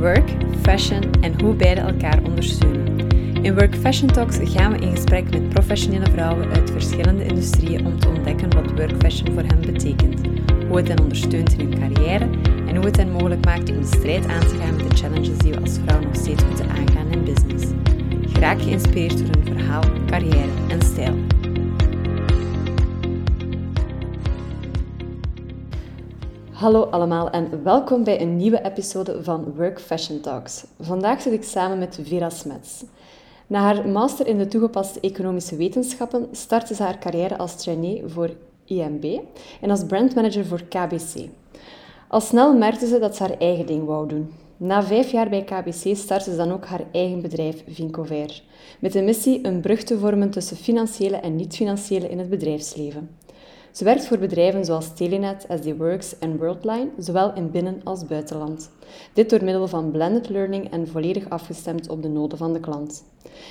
work, fashion en hoe beide elkaar ondersteunen. In Work Fashion Talks gaan we in gesprek met professionele vrouwen uit verschillende industrieën om te ontdekken wat work fashion voor hen betekent, hoe het hen ondersteunt in hun carrière en hoe het hen mogelijk maakt om de strijd aan te gaan met de challenges die we als vrouw nog steeds moeten aangaan in business. Graag geïnspireerd door hun verhaal, carrière en stijl. Hallo allemaal en welkom bij een nieuwe episode van Work Fashion Talks. Vandaag zit ik samen met Vera Smets. Na haar master in de toegepaste economische wetenschappen startte ze haar carrière als trainee voor IMB en als brandmanager voor KBC. Al snel merkte ze dat ze haar eigen ding wou doen. Na vijf jaar bij KBC startte ze dan ook haar eigen bedrijf Vincover, met de missie een brug te vormen tussen financiële en niet-financiële in het bedrijfsleven. Ze werkt voor bedrijven zoals Telenet, SD Works en Worldline, zowel in binnen- als buitenland. Dit door middel van blended learning en volledig afgestemd op de noden van de klant.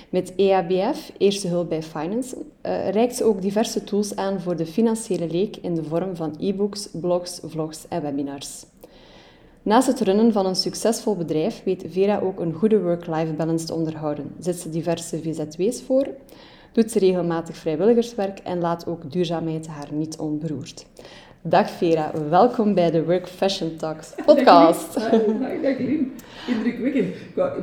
Met EABF, Eerste Hulp bij Finance, uh, reikt ze ook diverse tools aan voor de financiële leek in de vorm van e-books, blogs, vlogs en webinars. Naast het runnen van een succesvol bedrijf weet Vera ook een goede work-life balance te onderhouden. Zet ze diverse VZW's voor, doet ze regelmatig vrijwilligerswerk en laat ook duurzaamheid haar niet onberoerd. Dag Vera, welkom bij de Work Fashion Talks podcast. Dag, dag, dag Lien. Indrukwekkend.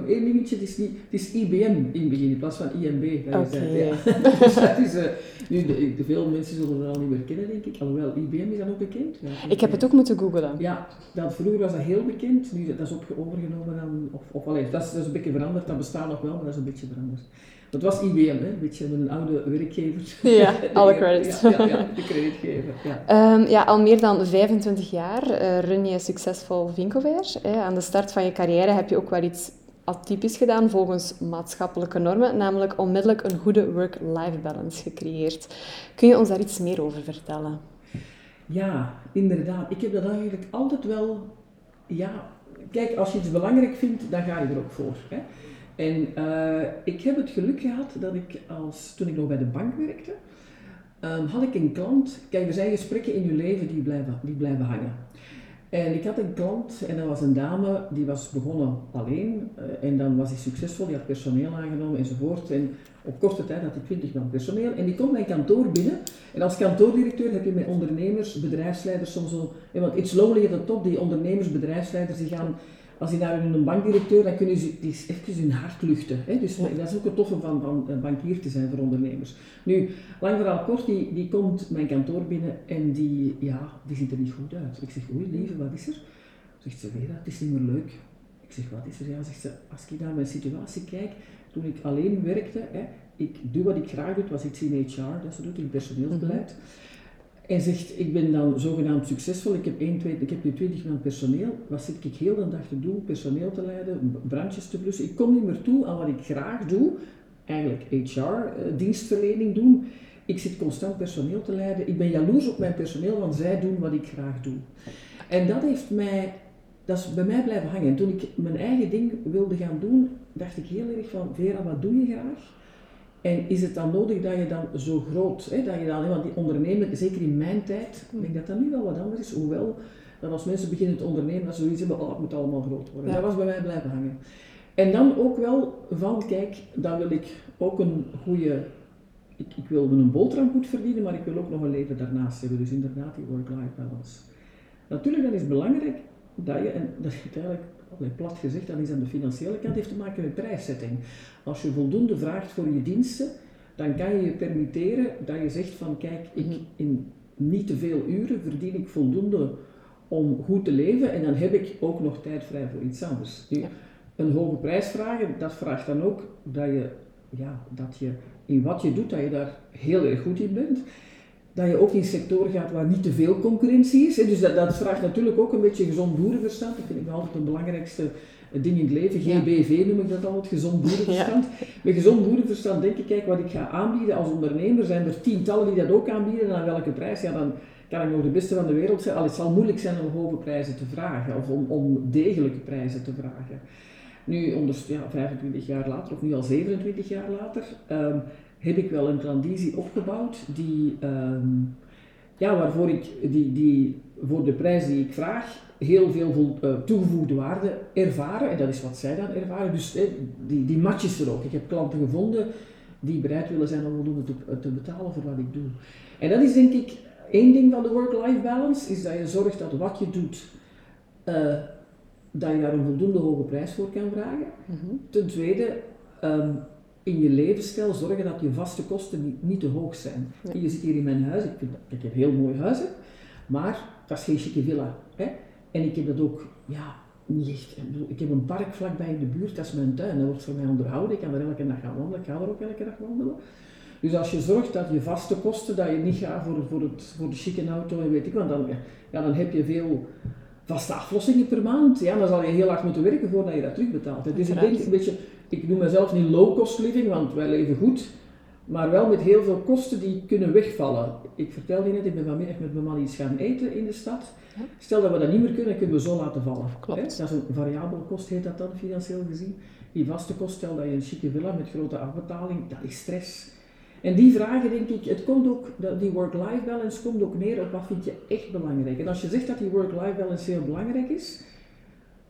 Eén dingetje, het is, niet, het is IBM in het begin in plaats van IMB. Oké. Okay. Ja. dus dat is, uh, nu, de, de, veel mensen zullen het al niet meer kennen, denk ik. Alhoewel, IBM is dat ook bekend. Ja, ik heb het ook moeten googlen. Ja, dat, vroeger was dat heel bekend. Nu, dat is overgenomen dan, of, of allee, dat, is, dat is een beetje veranderd. Dat bestaat nog wel, maar dat is een beetje veranderd. Dat was IBM, hè? een beetje een oude werkgever. Ja, alle credits. Ja, ja, ja, de creditgever. Ja. Um, ja, al meer dan 25 jaar uh, run je succesvol Vincover. Aan de start van je carrière heb je ook wel iets atypisch gedaan volgens maatschappelijke normen, namelijk onmiddellijk een goede work-life balance gecreëerd. Kun je ons daar iets meer over vertellen? Ja, inderdaad. Ik heb dat eigenlijk altijd wel... Ja, kijk, als je iets belangrijk vindt, dan ga je er ook voor. Hè? En uh, ik heb het geluk gehad dat ik, als, toen ik nog bij de bank werkte, um, had ik een klant. Kijk, er zijn gesprekken in je leven die blijven, die blijven hangen. En ik had een klant en dat was een dame die was begonnen alleen uh, en dan was hij succesvol, die had personeel aangenomen enzovoort. En op korte tijd had hij 20 man personeel en die komt mijn kantoor binnen. En als kantoordirecteur heb je met ondernemers, bedrijfsleiders soms zo, want it's lonely at the top, die ondernemers, bedrijfsleiders die gaan als je naar een bankdirecteur, dan kunnen ze die even hun hart luchten. Hè? Dus dat is ook het toffe van, van een bankier te zijn voor ondernemers. Nu, lang verhaal kort, die, die komt mijn kantoor binnen en die, ja, die ziet er niet goed uit. Ik zeg, oei lieve, wat is er? Zegt ze, Vera, het is niet meer leuk. Ik zeg, wat is er? Ja, zegt ze, als ik naar mijn situatie kijk, toen ik alleen werkte, hè, ik doe wat ik graag doe, het was iets in HR, dat ze doet, in personeelsbeleid. Mm -hmm. En zegt, ik ben dan zogenaamd succesvol, ik heb, 1, 2, ik heb nu 20 man personeel. Wat zit ik heel de dag te doen? Personeel te leiden, brandjes te blussen. Ik kom niet meer toe aan wat ik graag doe, eigenlijk HR-dienstverlening doen. Ik zit constant personeel te leiden. Ik ben jaloers op mijn personeel, want zij doen wat ik graag doe. En dat heeft mij, dat is bij mij blijven hangen. En toen ik mijn eigen ding wilde gaan doen, dacht ik heel erg van, Vera, wat doe je graag? En is het dan nodig dat je dan zo groot, hè, dat je dan, want die ondernemen, zeker in mijn tijd, ik denk dat dat nu wel wat anders is, hoewel dat als mensen beginnen te ondernemen, dat ze zoiets hebben, oh het moet allemaal groot worden. Ja. Dat was bij mij blijven hangen. En dan ook wel van, kijk, dan wil ik ook een goede, ik, ik wil een boterham goed verdienen, maar ik wil ook nog een leven daarnaast hebben. Dus inderdaad die work-life balance. Natuurlijk, dan is het belangrijk dat je, en dat is eigenlijk plat gezegd, dan is aan de financiële kant, heeft te maken met prijszetting. Als je voldoende vraagt voor je diensten, dan kan je je permitteren dat je zegt van kijk, ik, in niet te veel uren verdien ik voldoende om goed te leven en dan heb ik ook nog tijd vrij voor iets anders. Nu, een hoge prijs vragen, dat vraagt dan ook dat je, ja, dat je in wat je doet, dat je daar heel erg goed in bent dat je ook in sectoren gaat waar niet te veel concurrentie is. Dus dat, dat vraagt natuurlijk ook een beetje gezond boerenverstand. Dat vind ik altijd het belangrijkste ding in het leven. GBV noem ik dat altijd, gezond boerenverstand. Ja. Met gezond boerenverstand denk ik, kijk, wat ik ga aanbieden als ondernemer, zijn er tientallen die dat ook aanbieden. En aan welke prijs? Ja, dan kan ik nog de beste van de wereld zijn. Al het zal moeilijk zijn om hoge prijzen te vragen, of om, om degelijke prijzen te vragen. Nu, onder, ja, 25 jaar later, of nu al 27 jaar later, um, heb ik wel een transitie opgebouwd die, um, ja, waarvoor ik die, die, voor de prijs die ik vraag heel veel uh, toegevoegde waarde ervaren. En dat is wat zij dan ervaren. Dus die, die matches er ook. Ik heb klanten gevonden die bereid willen zijn om voldoende te, te betalen voor wat ik doe. En dat is denk ik één ding van de work-life balance, is dat je zorgt dat wat je doet, uh, dat je daar een voldoende hoge prijs voor kan vragen. Mhm. Ten tweede, um, in je levensstijl zorgen dat je vaste kosten niet, niet te hoog zijn. Je zit hier in mijn huis, ik, vind ik een heel mooi huis heb, maar dat is geen chique villa. Hè? En ik heb dat ook, ja, niet echt. Ik heb een park vlakbij in de buurt, dat is mijn tuin, dat wordt voor mij onderhouden. Ik kan er elke dag gaan wandelen, ik ga er ook elke dag wandelen. Dus als je zorgt dat je vaste kosten, dat je niet gaat voor, voor, het, voor de chique auto en weet ik wat, dan, ja, dan heb je veel vaste aflossingen per maand. Ja, dan zal je heel hard moeten werken voordat je dat terugbetaalt. Dus ik denk een beetje, ik noem mezelf niet low-cost living, want wij leven goed, maar wel met heel veel kosten die kunnen wegvallen. Ik vertelde je net, ik ben vanmiddag met mijn man iets gaan eten in de stad. Stel dat we dat niet meer kunnen, kunnen we zo laten vallen. Klopt. Dat is een variabele kost, heet dat dan, financieel gezien. Die vaste kost, stel dat je een chique villa met grote afbetaling, dat is stress. En die vragen, denk ik, het komt ook, die work-life balance komt ook neer op wat vind je echt belangrijk. En als je zegt dat die work-life balance heel belangrijk is,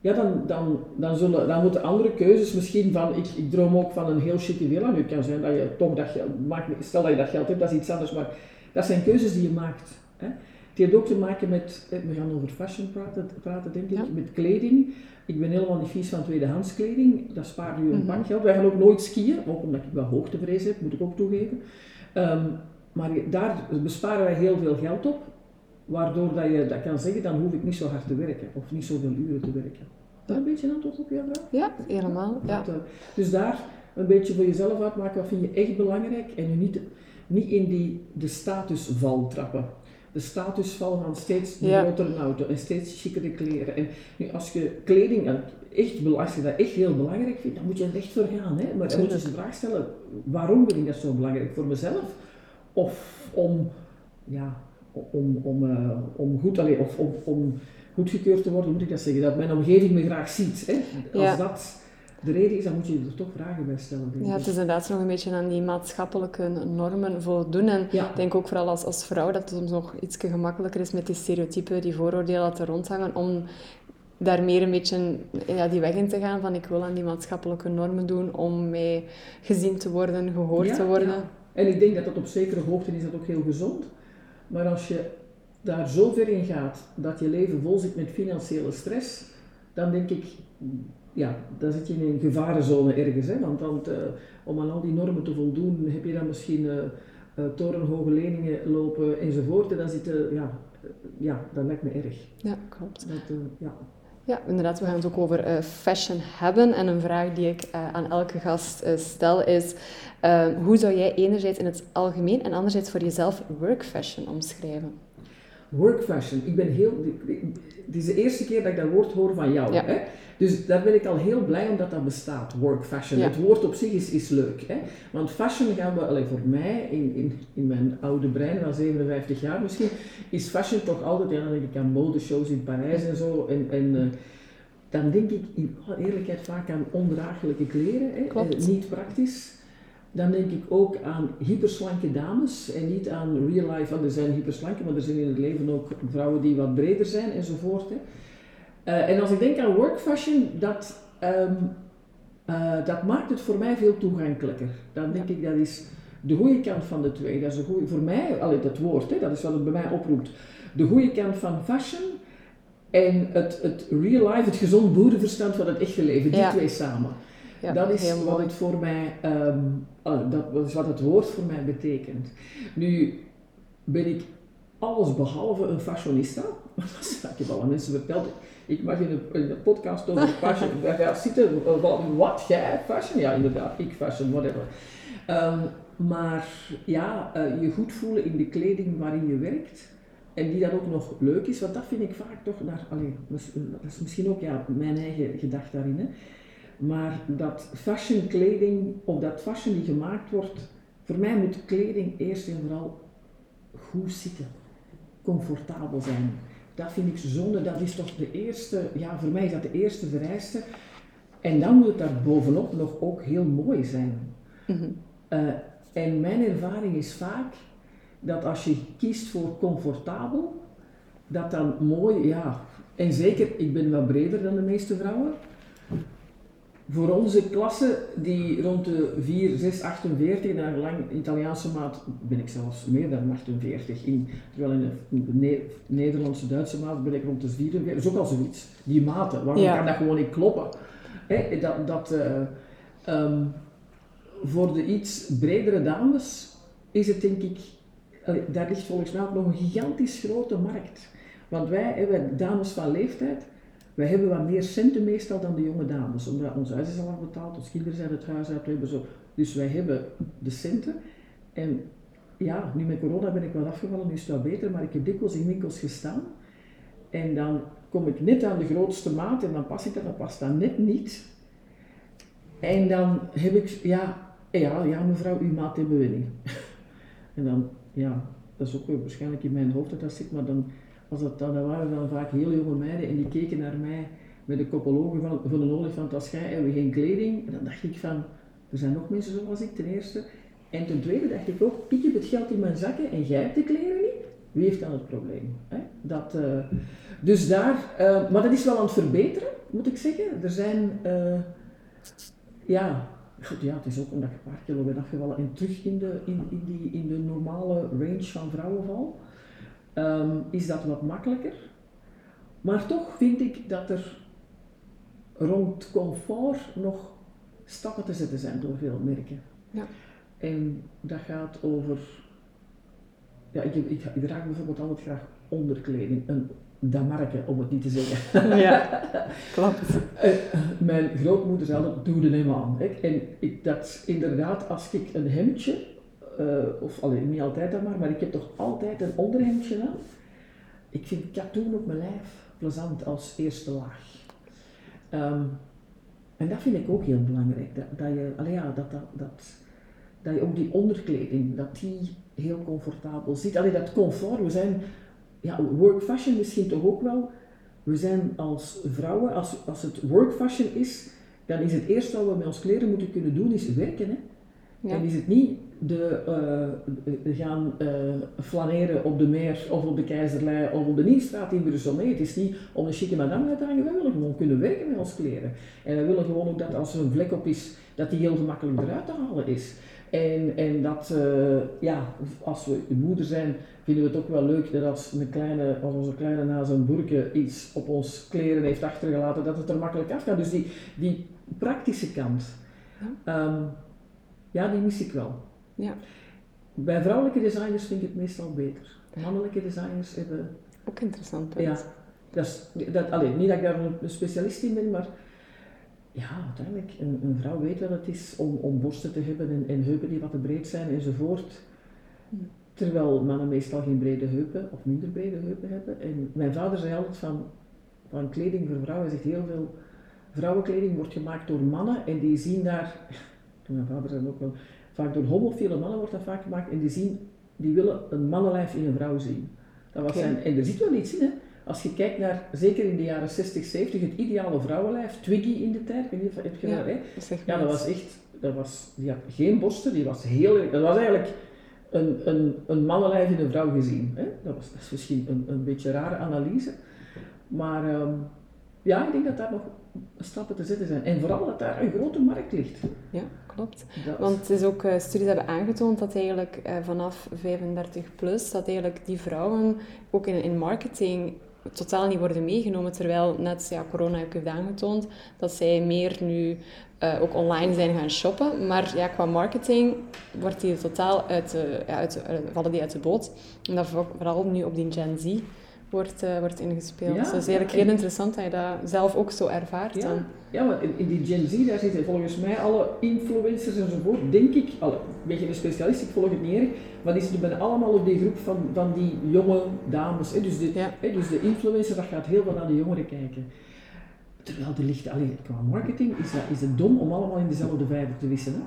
ja, dan, dan, dan, zullen, dan moeten andere keuzes misschien van, ik, ik droom ook van een heel chique villa. Nu kan zijn dat je toch dat geld maakt, stel dat je dat geld hebt, dat is iets anders, maar dat zijn keuzes die je maakt. Hè. Het heeft ook te maken met, we gaan over fashion praten, praten denk ik, met kleding. Ik ben helemaal niet vies van tweedehands kleding, dat spaart nu een mm bankgeld. Wij gaan ook nooit skiën, ook omdat ik wel hoogtevrees heb, moet ik ook toegeven. Um, maar daar besparen wij heel veel geld op, waardoor dat je dat kan zeggen, dan hoef ik niet zo hard te werken of niet zoveel uren te werken. Dat een beetje antwoord op jouw vraag? Ja, helemaal. Ja. Eh, dus daar een beetje voor jezelf uitmaken, wat vind je echt belangrijk en je niet, niet in die, de statusval trappen de statusval van steeds ja. grotere auto en steeds chicere kleren. En nu, als je kleding echt, als je dat echt heel belangrijk vindt, dan moet je er echt voor gaan. Hè? Maar dan moet je de vraag stellen, waarom vind ik dat zo belangrijk? Voor mezelf? Of om, ja, om, om, uh, om goed, of om, om goedgekeurd te worden, moet ik dat zeggen, dat mijn omgeving me graag ziet. Hè? Als dat de reden is, dan moet je er toch vragen bij stellen. ja, het is inderdaad nog een beetje aan die maatschappelijke normen voldoen. En ik denk ook vooral als, als vrouw dat het soms nog iets gemakkelijker is met die stereotypen, die vooroordelen te rondhangen, om daar meer een beetje ja, die weg in te gaan van ik wil aan die maatschappelijke normen doen om mee gezien te worden, gehoord te worden. Ja. En ik denk dat dat op zekere hoogte is dat ook heel gezond. Maar als je daar zo ver in gaat dat je leven vol zit met financiële stress, dan denk ik, ja, dan zit je in een gevarenzone ergens. Hè? Want, want uh, om aan al die normen te voldoen heb je dan misschien uh, uh, torenhoge leningen lopen enzovoort. En dan zitten, ja, ja, dat lijkt me erg. Ja, klopt. Dat, ja. Ja, inderdaad. We gaan het ook over fashion hebben. En een vraag die ik aan elke gast stel is: hoe zou jij enerzijds in het algemeen en anderzijds voor jezelf work fashion omschrijven? Work fashion. Ik ben heel. Het is de eerste keer dat ik dat woord hoor van jou. Hè? Dus daar ben ik al heel blij omdat dat bestaat, work fashion. Het woord op zich is, is leuk. Hè? Want fashion gaan we, alleen voor mij, in, in, in mijn oude brein van 57 jaar misschien, is fashion toch altijd, ja, dan denk ik aan modeshows in Parijs en zo. En, en uh, dan denk ik in alle eerlijkheid vaak aan ondraaglijke kleren, hè? Uh, niet praktisch. Dan denk ik ook aan hyperslanke dames en niet aan real life, want er zijn hyperslanke, maar er zijn in het leven ook vrouwen die wat breder zijn enzovoort. Hè. Uh, en als ik denk aan work fashion, dat, um, uh, dat maakt het voor mij veel toegankelijker. Dan denk ik dat is de goede kant van de twee. Dat is de goede, voor mij, allee, dat woord, hè, dat is wat het bij mij oproept. De goede kant van fashion en het, het real life, het gezond boerenverstand van het echte leven, die twee samen. Ja, dat is wat het voor mij, um, dat is wat het woord voor mij betekent. Nu ben ik alles behalve een fashionista. ik heb al aan mensen verteld. Ik mag in een, podcast over fashion gaan zitten. Wat, jij? Fashion? Ja, inderdaad. Ik fashion, whatever. Um, maar ja, uh, je goed voelen in de kleding waarin je werkt. En die dan ook nog leuk is, want dat vind ik vaak toch naar, allee, dat is misschien ook ja, mijn eigen gedachte daarin. Hè. Maar dat fashion kleding, of dat fashion die gemaakt wordt, voor mij moet kleding eerst en vooral goed zitten, comfortabel zijn. Dat vind ik zonde, dat is toch de eerste, ja voor mij is dat de eerste vereiste. En dan moet het daar bovenop nog ook heel mooi zijn. Mhm. Eh, en mijn ervaring is vaak dat als je kiest voor comfortabel, dat dan mooi, ja, en zeker, ik ben wat breder dan de meeste vrouwen. Voor onze klasse, die rond de 4, 6, 48, naar lang Italiaanse maat ben ik zelfs meer dan 48. In, terwijl in de Nederlandse, Duitse maat ben ik rond de 44. Dat is ook al zoiets. Die maten, waarom kan dat gewoon niet kloppen? dat, dat, uh, um, voor de iets bredere dames is het denk ik, daar ligt volgens mij ook nog een gigantisch grote markt. Want wij, wij dames van leeftijd, wij hebben wat meer centen meestal dan de jonge dames. Omdat ons huis is al afbetaald, onze kinderen zijn het huis uit, we hebben zo. Dus wij hebben de centen. En ja, nu met corona ben ik wel afgevallen, nu is het wel beter, maar ik heb dikwijls in winkels gestaan. En dan kom ik net aan de grootste maat en dan pas ik dat, dan past dat net niet. En dan heb ik, ja, ja, ja mevrouw, uw maat hebben we niet. en dan, ja, dat is ook waarschijnlijk in mijn hoofd dat dat zit, maar dan was dat, dan waren dan vaak heel jonge meiden en die keken naar mij met de koppologen van, van een olifant als jij hebben we geen kleding. En dan dacht ik van, er zijn nog mensen zoals ik ten eerste. En ten tweede dacht ik ook, ik heb het geld in mijn zakken en jij hebt de kleren niet. Wie heeft dan het probleem? Hè? Dat, uh, dus daar, uh, maar dat is wel aan het verbeteren, moet ik zeggen. Er zijn, uh, ja, goed, ja, het is ook omdat ik een paar kilo ben afgevallen en terug in de, in, in, die, in de normale range van vrouwenval um, is dat wat makkelijker. Maar toch vind ik dat er rond comfort nog stappen te zetten zijn door veel merken. Ja. En dat gaat over. Ja, ik, ik, ik draag bijvoorbeeld altijd graag onderkleding, een damarke om het niet te zeggen. Ja, klopt. Uh, mijn grootmoeder zei dat doe er helemaal aan. En ik, dat inderdaad, als ik een hemdje uh, of alleen niet altijd dan maar, maar ik heb toch altijd een onderhemdje aan. Ik vind katoen op mijn lijf plezant als eerste laag. Um, en dat vind ik ook heel belangrijk, dat, dat je, ja, dat, dat, dat, dat je ook die onderkleding, dat die heel comfortabel zit. Alleen dat comfort, we zijn, ja, work fashion misschien toch ook wel, we zijn als vrouwen, als, als het work fashion is, dan is het eerste wat we met ons kleren moeten kunnen doen, is werken. Hè? Ja. En is het niet de, uh, gaan uh, flaneren op de Meer of op de Keizerlei of op de Nieuwstraat in Brussel. Nee, het is niet om een chique madame uit te hangen. Wij willen gewoon kunnen werken met ons kleren. En we willen gewoon ook dat als er een vlek op is, dat die heel gemakkelijk eruit te halen is. En, en dat, uh, ja, als we de moeder zijn, vinden we het ook wel leuk dat als, een kleine, als onze kleine na zijn boerke iets op ons kleren heeft achtergelaten, dat het er makkelijk af gaat. Dus die, die praktische kant. Ja. Um, ja, die mis ik wel. Ja. Bij vrouwelijke designers vind ik het meestal beter. Mannelijke designers hebben... Ook interessant Ja, dat is, dat, alleen, niet dat ik daar een specialist in ben, maar ja, uiteindelijk, een, een vrouw weet wat het is om, om borsten te hebben en, en heupen die wat te breed zijn enzovoort. Terwijl mannen meestal geen brede heupen of minder brede heupen hebben. En mijn vader zei altijd van, van kleding voor vrouwen, hij zegt heel veel vrouwenkleding wordt gemaakt door mannen en die zien daar mijn vader zei ook wel, vaak door homofiele mannen wordt dat vaak gemaakt en die zien, die willen een mannenlijf in een vrouw zien. Dat was zijn, en er zit wel iets in, hè. Als je kijkt naar, zeker in de jaren 60, 70, het ideale vrouwenlijf, Twiggy in de tijd, weet je, heb je ja, dat, hè? Ja, dat was echt, dat was, die had geen borsten, die was heel, dat was eigenlijk een, een, een mannenlijf in een vrouw gezien. Hè? Dat, was, dat is misschien een, een beetje een rare analyse, maar um, ja, ik denk dat daar nog stappen te zetten zijn. En vooral dat daar een grote markt ligt. Ja, klopt. Want het is ook, uh, studies hebben aangetoond dat eigenlijk uh, vanaf 35 plus, dat eigenlijk die vrouwen ook in, in marketing totaal niet worden meegenomen. Terwijl net ja, corona heeft aangetoond dat zij meer nu uh, ook online zijn gaan shoppen. Maar ja, qua marketing wordt die totaal uit de, ja, uit vallen die uit de boot. En dat vooral nu op die Gen Z wordt, uh, wordt ingespeeld. Ja, dus het is eigenlijk heel interessant dat je dat zelf ook zo ervaart. Ja, dan. ja want in, in, die Gen Z, daar zitten volgens mij alle influencers enzovoort, denk ik, alle, een beetje een specialist, ik volg het niet erg, maar die zitten allemaal op die groep van, van die jonge dames. Hè. Dus, de, hè, dus de influencer, dat gaat heel veel naar de jongeren kijken. Terwijl er ligt, alleen qua marketing, is, dat, is het dom om allemaal in dezelfde vijver te wisselen.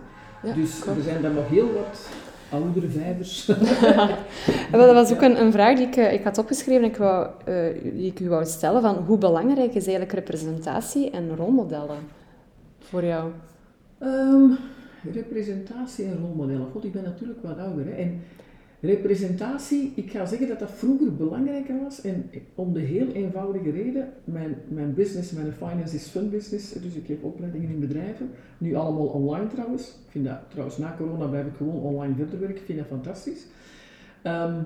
dus er zijn daar nog heel wat oudere vijvers. dat was ook een, een, vraag die ik, eh, ik had opgeschreven ik wou, uh, die ik u wou stellen. Van hoe belangrijk is eigenlijk representatie en rolmodellen voor jou? Um, representatie en rolmodellen. God, ik ben natuurlijk wat ouder. Hè? En Representatie, ik ga zeggen dat dat vroeger belangrijker was en om de heel eenvoudige reden, mijn, mijn business, mijn finance is fun business, dus ik geef opleidingen in bedrijven, nu allemaal online trouwens. Ik vind dat trouwens na corona blijf ik gewoon online verder werken, ik vind dat fantastisch. Ehm,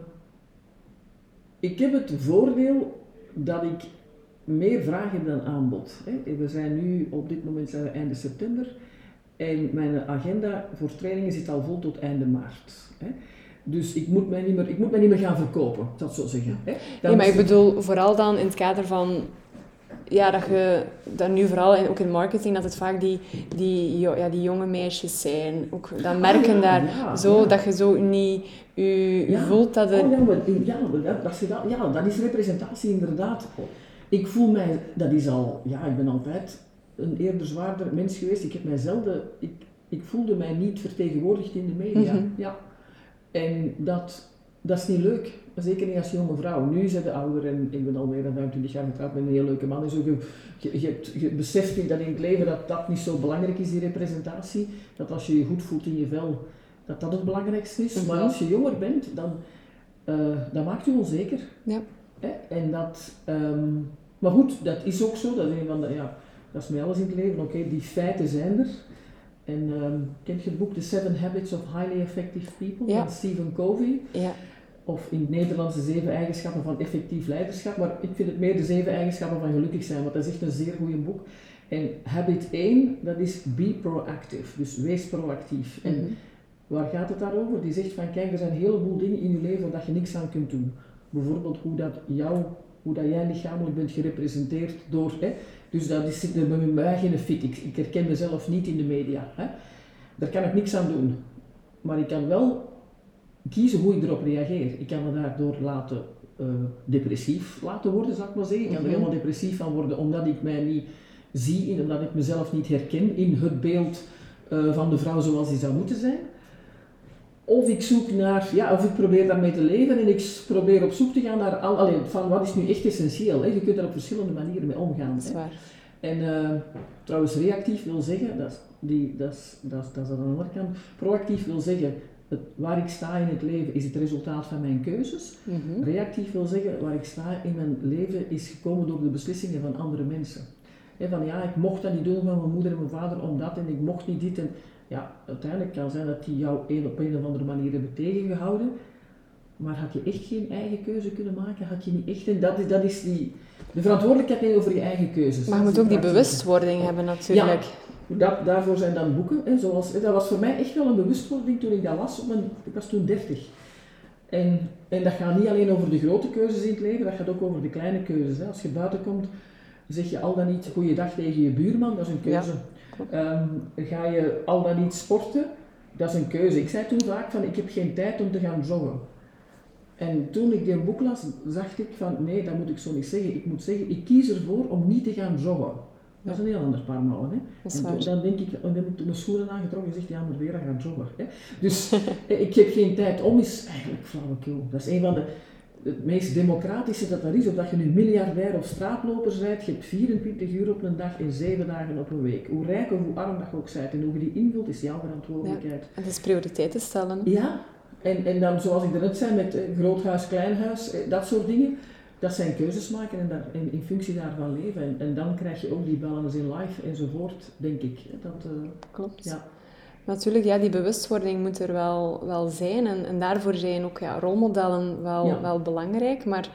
ik heb het voordeel dat ik meer vraag heb dan aanbod. We zijn nu, op dit moment zijn we einde september en mijn agenda voor trainingen zit al vol tot einde maart. Dus ik moet, mij niet meer, ik moet mij niet meer gaan verkopen, dat zo zeggen. Hè. Nee, maar ik bedoel vooral dan in het kader van ja, dat je dat nu vooral ook in marketing, dat het vaak die, die, ja, die jonge meisjes zijn. Ook dat merken Ah, ja, daar ja, zo, ja. dat je zo niet je, voelt dat er... Oh, ja, maar, ja, dat, dat, ja, dat is representatie inderdaad. Ik voel mij, dat is al, ja, ik ben altijd een eerder zwaarder mens geweest. Ik heb mij zelden, ik, ik voelde mij niet vertegenwoordigd in de media. Mhm. Ja. En dat, dat is niet leuk. Zeker niet als jonge vrouw. Nu zijn de ouder en ik ben al meer dan 25 jaar getrouwd met een heel leuke man. En zo, je, je, je, je beseft niet dat in het leven dat dat niet zo belangrijk is, die representatie. Dat als je je goed voelt in je vel, dat dat het belangrijkste is. Maar Mhm. als je jonger bent, dan, eh dat maakt je onzeker. Ja. Hè? En dat, ehm, maar goed, dat is ook zo. Dat is een van de, ja, dat is met alles in het leven. Oké, die feiten zijn er. En ehm kent je het boek The Seven Habits of Highly Effective People Ja. van Stephen Covey? Ja. Of in het Nederlands de zeven eigenschappen van effectief leiderschap. Maar ik vind het meer de zeven eigenschappen van gelukkig zijn, want dat is echt een zeer goed boek. En habit 1, dat is be proactive. Dus wees proactief. En Mhm. Waar gaat het daarover? Die zegt van kijk, er zijn een heleboel dingen in je leven waar je niks aan kunt doen. Bijvoorbeeld hoe dat, jou, hoe dat jij lichamelijk bent gerepresenteerd door. Hè? Dus dat is zit er bij mij geen fit. Ik, ik herken mezelf niet in de media. Hè? Daar kan ik niks aan doen. Maar ik kan wel kiezen hoe ik erop reageer. Ik kan me daardoor laten eh, depressief laten worden, zou ik maar zeggen. Ik kan er Mhm. helemaal depressief van worden omdat ik mij niet zie en omdat ik mezelf niet herken in het beeld eh, van de vrouw zoals die zou moeten zijn. Of ik zoek naar, ja, of ik probeer daarmee te leven en ik probeer op zoek te gaan naar, al, allee, van wat is nu echt essentieel. Hè? Je kunt daar op verschillende manieren mee omgaan. Dat is hè. waar. En eh, trouwens, reactief wil zeggen, dat is, die, dat, is, dat, is, dat is aan de andere kant. Proactief wil zeggen, het, waar ik sta in het leven is het resultaat van mijn keuzes. Mhm. Reactief wil zeggen, waar ik sta in mijn leven is gekomen door de beslissingen van andere mensen. Van ja, ik mocht dat niet doen van mijn moeder en mijn vader omdat en ik mocht niet dit. En ja, uiteindelijk kan zijn dat die jou een, op een of andere manier hebben tegengehouden. Maar had je echt geen eigen keuze kunnen maken? Had je niet echt, en dat is, dat is die, de verantwoordelijkheid over je eigen keuzes. Maar je moet ook die bewustwording hebben natuurlijk. Dat, daarvoor zijn dan boeken. Hè, zoals, dat was voor mij echt wel een bewustwording toen ik dat las. Op mijn, ik was toen 30. En, en dat gaat niet alleen over de grote keuzes in het leven, dat gaat ook over de kleine keuzes. Hè. Als je buiten komt, zeg je al dan niet goeiedag tegen je buurman, dat is een keuze. Ehm, ga je al dan niet sporten, dat is een keuze. Ik zei toen vaak van, ik heb geen tijd om te gaan joggen. En toen ik die boek las, zag ik van, nee, dat moet ik zo niet zeggen. Ik moet zeggen, ik kies ervoor om niet te gaan joggen. Dat is een heel ander paar mouwen. Hè? En toen- dan denk ik, en dan heb ik mijn schoenen aangetrokken en gezegd, ja, maar Vera gaat joggen. Hè? Dus eh, ik heb geen tijd om, is eigenlijk flauwekul. Dat is een van de het meest democratische dat er is, of dat je nu miljardair of straatloper bent, je hebt 24 uur op een dag en 7 dagen op een week. Hoe rijk of hoe arm dat je ook bent en hoe je die invult, is jouw verantwoordelijkheid. Het is prioriteiten stellen. Ja, en, en dan zoals ik er net zei met eh, groot huis, klein huis, eh, dat soort dingen. Dat zijn keuzes maken en, daar, en in functie daarvan leven. En, en dan krijg je ook die balance in life enzovoort, denk ik. Dat, eh, Klopt. ja. Natuurlijk, ja, die bewustwording moet er wel, wel zijn. En, en daarvoor zijn ook ja, rolmodellen wel, Ja. wel belangrijk. Maar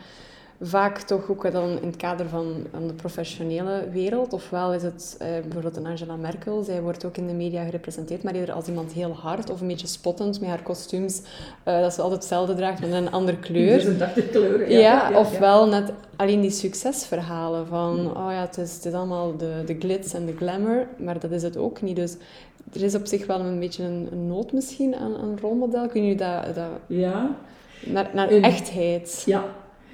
vaak toch ook dan in het kader van, van de professionele wereld. Ofwel is het eh, bijvoorbeeld een Angela Merkel. Zij wordt ook in de media gerepresenteerd, maar eerder als iemand heel hard of een beetje spottend met haar kostuums. eh, dat ze altijd hetzelfde draagt met een andere kleur. 86 kleuren. Ja, Ja, ja, ofwel net alleen die succesverhalen van, oh ja, het is, het is allemaal de, de glitz en de glamour, maar dat is het ook niet. Dus er is op zich wel een beetje een, een nood misschien aan een rolmodel. Kun je dat, dat Ja, naar, naar echtheid? ja.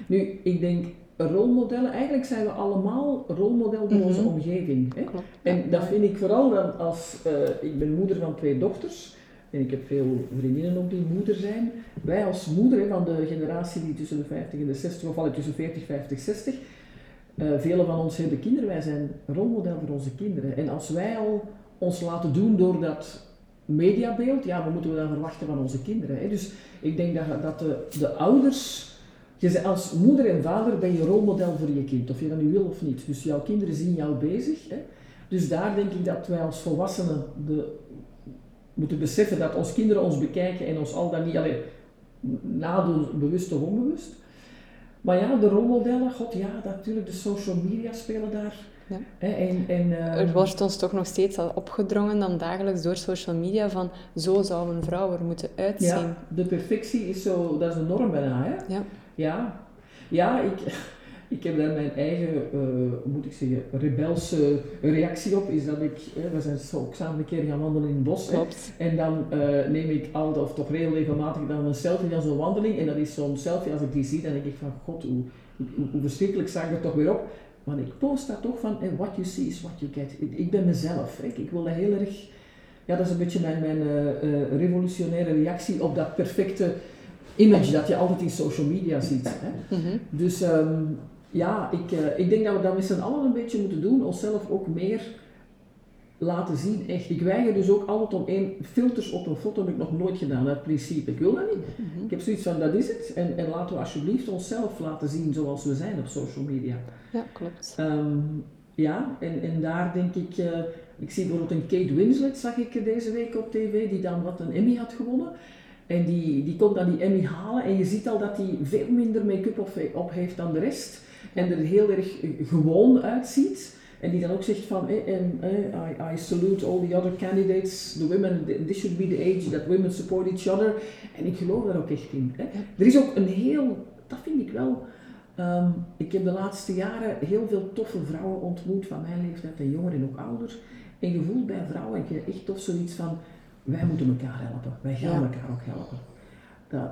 Nu, ik denk rolmodellen, eigenlijk zijn we allemaal rolmodel voor Mhm. onze omgeving. Hè? Klopt. En dat vind ik vooral dan als, eh, ik ben moeder van twee dochters, en ik heb veel vriendinnen ook die moeder zijn. Wij als moeder hè, van de generatie die tussen de 50 en de 60, of al tussen 40, 50, 60, eh velen van ons hebben kinderen, wij zijn rolmodel voor onze kinderen. En als wij al ons laten doen door dat mediabeeld, ja, wat moeten we dan verwachten van onze kinderen? Hè? Dus ik denk dat, dat de, de ouders, je als moeder en vader ben je rolmodel voor je kind, of je dat nu wil of niet. Dus jouw kinderen zien jou bezig. Hè? Dus daar denk ik dat wij als volwassenen de, moeten beseffen dat onze kinderen ons bekijken en ons al dan niet alleen nadoen, bewust of onbewust. Maar ja, de rolmodellen, god ja, natuurlijk, de social media spelen daar. Ja. Hè, en, en, uh, er wordt ons toch nog steeds al opgedrongen dan dagelijks door social media van zo zou een vrouw er moeten uitzien. Ja, de perfectie is zo, dat is een norm bijna. Hè? Ja. Ja, ja ik, ik heb daar mijn eigen, uh, moet ik zeggen, rebelse reactie op. Is dat ik, we zijn zo ook samen een keer gaan wandelen in het bos. En dan uh, neem ik altijd, of toch heel regelmatig, dan een selfie van zo'n wandeling. En dat is zo'n selfie, als ik die zie, dan denk ik van, god, hoe, hoe, hoe verschrikkelijk zag ik er toch weer op. Want ik post daar toch van, what you see is what you get. Ik, ik ben mezelf. Ik, ik wil dat heel erg, ja, dat is een beetje mijn, mijn uh, revolutionaire reactie op dat perfecte image dat je altijd in social media ziet. Hè. Mm -hmm. Dus um, ja, ik, uh, ik denk dat we dat met z'n allen een beetje moeten doen, onszelf ook meer laten zien. Echt, ik weiger dus ook altijd om één filters op een foto, heb ik nog nooit gedaan, uit principe. Ik wil dat niet. Mhm. Ik heb zoiets van, dat is het. En, en laten we alsjeblieft onszelf laten zien zoals we zijn op social media. Ja, klopt. Um, ja, en, en daar denk ik, uh, ik zie bijvoorbeeld een Kate Winslet, zag ik deze week op tv, die dan wat een Emmy had gewonnen. En die, die kon dan die Emmy halen en je ziet al dat hij veel minder make-up op, op heeft dan de rest en er heel erg gewoon uitziet. En die dan ook zegt van, eh, en, eh, I, I, salute all the other candidates, the women, this should be the age that women support each other. En ik geloof daar ook echt in. Hè. Er is ook een heel, dat vind ik wel, um, ik heb de laatste jaren heel veel toffe vrouwen ontmoet van mijn leeftijd en jonger en ook ouder. En je voelt bij vrouwen echt tof zoiets van, wij moeten elkaar helpen, wij gaan elkaar ook helpen.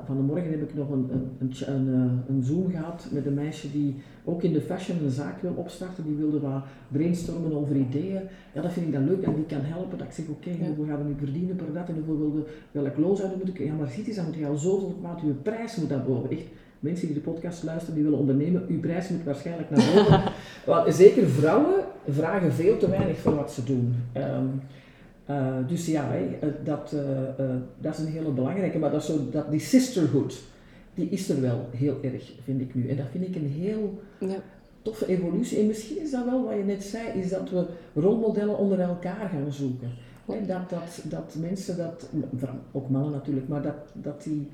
van de morgen heb ik nog een, een, een, een, eh, een Zoom gehad met een meisje die ook in de fashion een zaak wil opstarten, die wilde wat brainstormen over ideeën. Ja, dat vind ik dan leuk en die kan helpen. Dat ik zeg, oké, okay, hoeveel gaan we nu verdienen per dat en hoeveel wilde, welk loon zouden we moeten Ja, maar ziet eens, dan moet je al zoveel maat, je prijs moet naar boven. Echt, mensen die de podcast luisteren, die willen ondernemen, uw prijs moet waarschijnlijk naar boven. Want zeker vrouwen vragen veel te weinig voor wat ze doen. Um, uh, dus ja, hè, dat, uh, uh, dat is een hele belangrijke, maar dat, zo, dat die sisterhood, die is er wel heel erg, vind ik nu. En dat vind ik een heel ja. toffe evolutie. En misschien is dat wel wat je net zei, is dat we rolmodellen onder elkaar gaan zoeken. Hè, dat, dat, dat mensen dat, ook mannen natuurlijk, maar dat, dat die,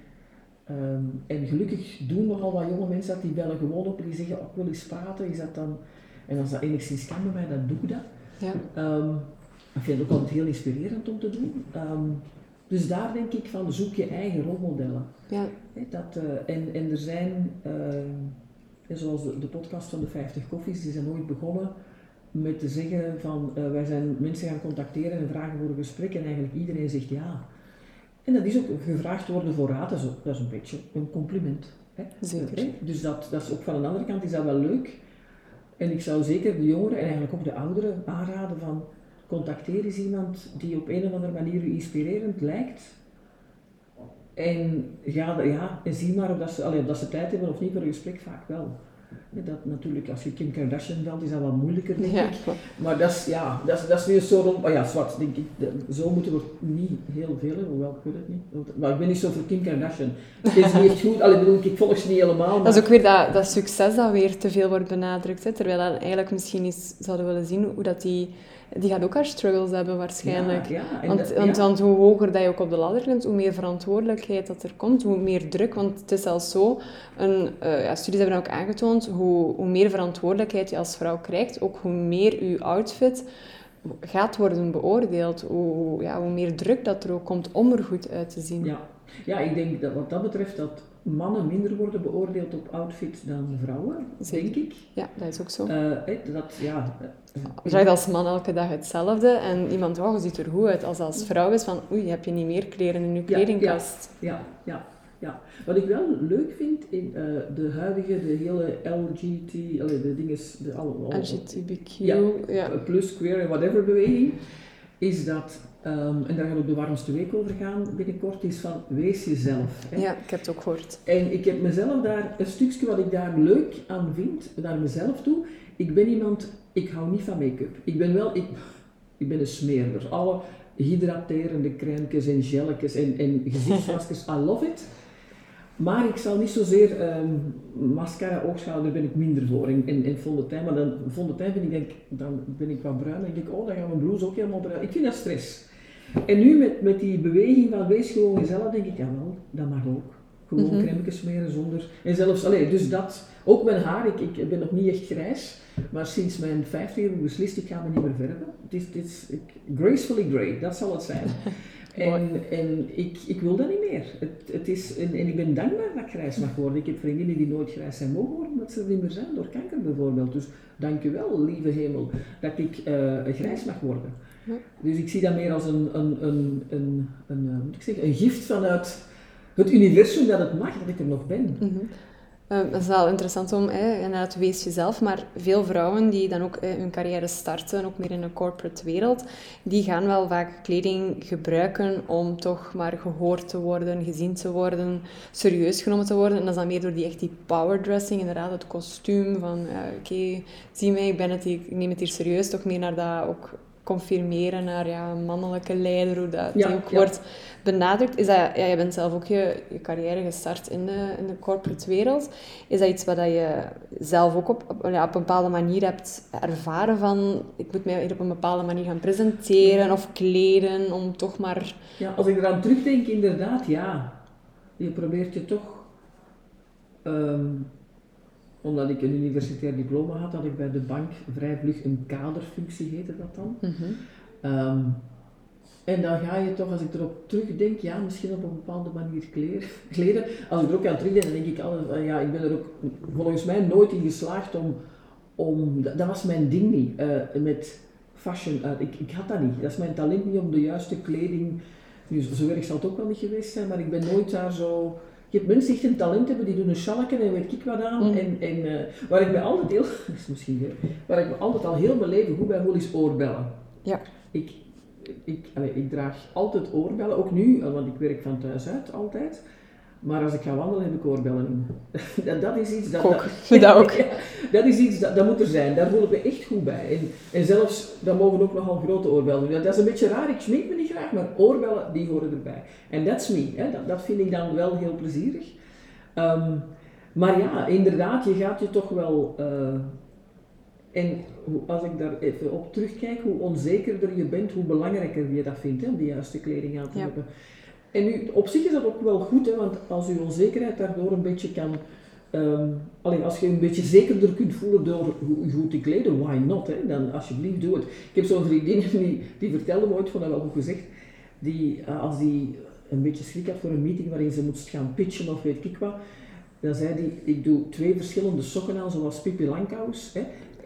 um, en gelukkig doen nogal wat jonge mensen dat, die bellen gewoon op en die zeggen, oh, ik wil eens praten, is dat dan, en als dat enigszins kan bij mij, dan doe ik dat. Ja. Um, ik vind het ook altijd heel inspirerend om te doen. Um, dus daar denk ik van, zoek je eigen rolmodellen. Ja. Dat, uh, en, en er zijn, uh, zoals de, de, podcast van de 50 koffies, die zijn ooit begonnen met te zeggen van, uh, wij zijn mensen gaan contacteren en vragen voor een gesprek en eigenlijk iedereen zegt ja. En dat is ook gevraagd worden voor raad, dat is, ook, dat is een beetje een compliment. Zeker. Dus dat, dat is ook van een andere kant is dat wel leuk. En ik zou zeker de jongeren en eigenlijk ook de ouderen aanraden van, contacteer eens iemand die op een of andere manier u inspirerend lijkt. En, ga, ja, en zie maar of dat, ze, allee, of dat ze tijd hebben of niet voor een gesprek, vaak wel. Dat natuurlijk, als je Kim Kardashian belt, is dat wat moeilijker, denk ik. Maar dat is, ja, dat is, dat is nu zo rond, maar ja, zwart, denk ik, zo moeten we niet heel veel hoewel ik weet het niet. Maar ik ben niet zo voor Kim Kardashian. Het is niet echt goed, allee, bedoel, ik volg ze niet helemaal. Maar... Dat is ook weer dat, dat succes dat weer te veel wordt benadrukt, hè, terwijl dat eigenlijk misschien eens zouden willen zien hoe dat die die gaat ook haar struggles hebben waarschijnlijk. Ja, want, want, want, hoe hoger dat je ook op de ladder klimt, hoe meer verantwoordelijkheid dat er komt, hoe meer druk. Want het is zelfs zo, een, uh, ja, studies hebben ook aangetoond, hoe, hoe meer verantwoordelijkheid je als vrouw krijgt, ook hoe meer je outfit gaat worden beoordeeld, hoe, ja, hoe meer druk dat er ook komt om er goed uit te zien. Ja, ja ik denk dat wat dat betreft dat mannen minder worden beoordeeld op outfit dan vrouwen, denk ik. Ja, dat is ook zo. Uh, dat, ja, draagt als man elke dag hetzelfde en iemand, oh, je ziet er goed uit. Als als vrouw is van, oei, heb je niet meer kleren in je kledingkast. Ja, ja, ja. Wat ik wel leuk vind in uh, de huidige, de hele LGT, de dingen, de alle, LGBTQ, ja, plus, queer en whatever beweging, is dat Um, en daar gaat ook de warmste week over gaan binnenkort, is van wees jezelf. Hè. Ja, ik heb het ook gehoord. En ik heb mezelf daar, een stukje wat ik daar leuk aan vind, naar mezelf toe. Ik ben iemand, ik hou niet van make-up. Ik ben wel, ik, ik ben een smeerder. Alle hydraterende crèmes en gelletjes en, en gezichtsmaskers. I love it. Maar ik zal niet zozeer um, mascara, oogschaduw, daar ben ik minder voor. En, en, en fondantijn, maar dan fondantijn vind ik, denk, dan ben ik wat bruin. Dan denk ik, oh, dan gaan mijn blouse ook helemaal bruin. Ik vind dat stress. En nu met, met die beweging van wees gewoon jezelf, denk ik, jawel, dat mag ook. Gewoon mm -hmm. smeren zonder. En zelfs, alleen, dus dat, ook mijn haar, ik, ik ben nog niet echt grijs, maar sinds mijn 50 heb ik beslist, ik ga me niet meer verven. Het is, is ik, gracefully grey, dat zal het zijn. en en ik, ik wil dat niet meer. Het, het is, en, en ik ben dankbaar dat ik grijs mag worden. Ik heb vriendinnen die nooit grijs zijn mogen worden, omdat ze er niet meer zijn, door kanker bijvoorbeeld. Dus dank u wel, lieve hemel, dat ik uh, grijs mag worden. Dus ik zie dat meer als een, een, een, een, een, een, moet ik zeggen, een gift vanuit het universum dat het mag dat ik er nog ben. -hmm. Uh, dat is wel interessant om, hè, inderdaad, wees jezelf, maar veel vrouwen die dan ook eh, hun carrière starten, ook meer in de corporate wereld, die gaan wel vaak kleding gebruiken om toch maar gehoord te worden, gezien te worden, serieus genomen te worden. En dat is dan meer door die echt die powerdressing, inderdaad, het kostuum van, oké, zie mij, ik, ben het, ik neem het hier serieus, toch meer naar dat ook confirmeren naar ja, mannelijke leider, hoe dat ja, ook wordt benadrukt. Is dat, ja, je bent zelf ook je, je carrière gestart in de, in de corporate wereld. Is dat iets wat je zelf ook op, op, ja, op een bepaalde manier hebt ervaren van ik moet mij op een bepaalde manier gaan presenteren of kleden om toch maar... Ja, als ik eraan terugdenk, inderdaad, ja. Je probeert je toch... Um, omdat ik een universitair diploma had, had ik bij de bank vrij vlug een kaderfunctie, heette dat dan. Mm um, en dan ga je toch, als ik erop terugdenk, ja, misschien op een bepaalde manier kleden. Als ik er ook aan terugdenk, dan denk ik altijd, ja, ik ben er ook volgens mij nooit in geslaagd om, om dat, was mijn ding niet, uh, met fashion. Uh, ik, ik had dat niet, dat is mijn talent niet om de juiste kleding, nu zo erg zal het ook wel niet geweest zijn, maar ik ben nooit daar zo... Je hebt mensen die echt een talent hebben, die doen een schalken en weet ik wat aan. Mm. En, en uh, waar ik me altijd heel, is misschien waar ik me altijd al heel mijn leven goed bij voel, is oorbellen. Ja. Ik, ik, allez, ik draag altijd oorbellen, ook nu, want ik werk van thuis uit altijd. Maar als ik ga wandelen, heb ik oorbellen in. dat, dat is iets dat... Ook, dat, dat ook. dat is iets dat, dat moet er zijn. Daar voel ik me echt goed bij. En, en zelfs, dan mogen ook nogal grote oorbellen doen. Dat is een beetje raar, ik smink me niet graag, maar oorbellen, die horen erbij. En that's me. Hè. Dat, dat vind ik dan wel heel plezierig. Um, maar ja, inderdaad, je gaat je toch wel... Uh, en als ik daar even op terugkijk, hoe onzekerder je bent, hoe belangrijker je dat vindt, hè, om de juiste kleding aan te hebben. En nu, op zich is dat ook wel goed, hè, want als je onzekerheid daardoor een beetje kan. Um, alleen als je een beetje zekerder kunt voelen door je goed te kleden, why not? Hè? Dan alsjeblieft doe het. Ik heb zo'n vriendin die, die vertelde me ooit, vond dat wel goed gezegd, die uh, als die een beetje schrik had voor een meeting waarin ze moest gaan pitchen of weet ik wat, dan zei hij, ik doe twee verschillende sokken aan, zoals Pippi Langkous.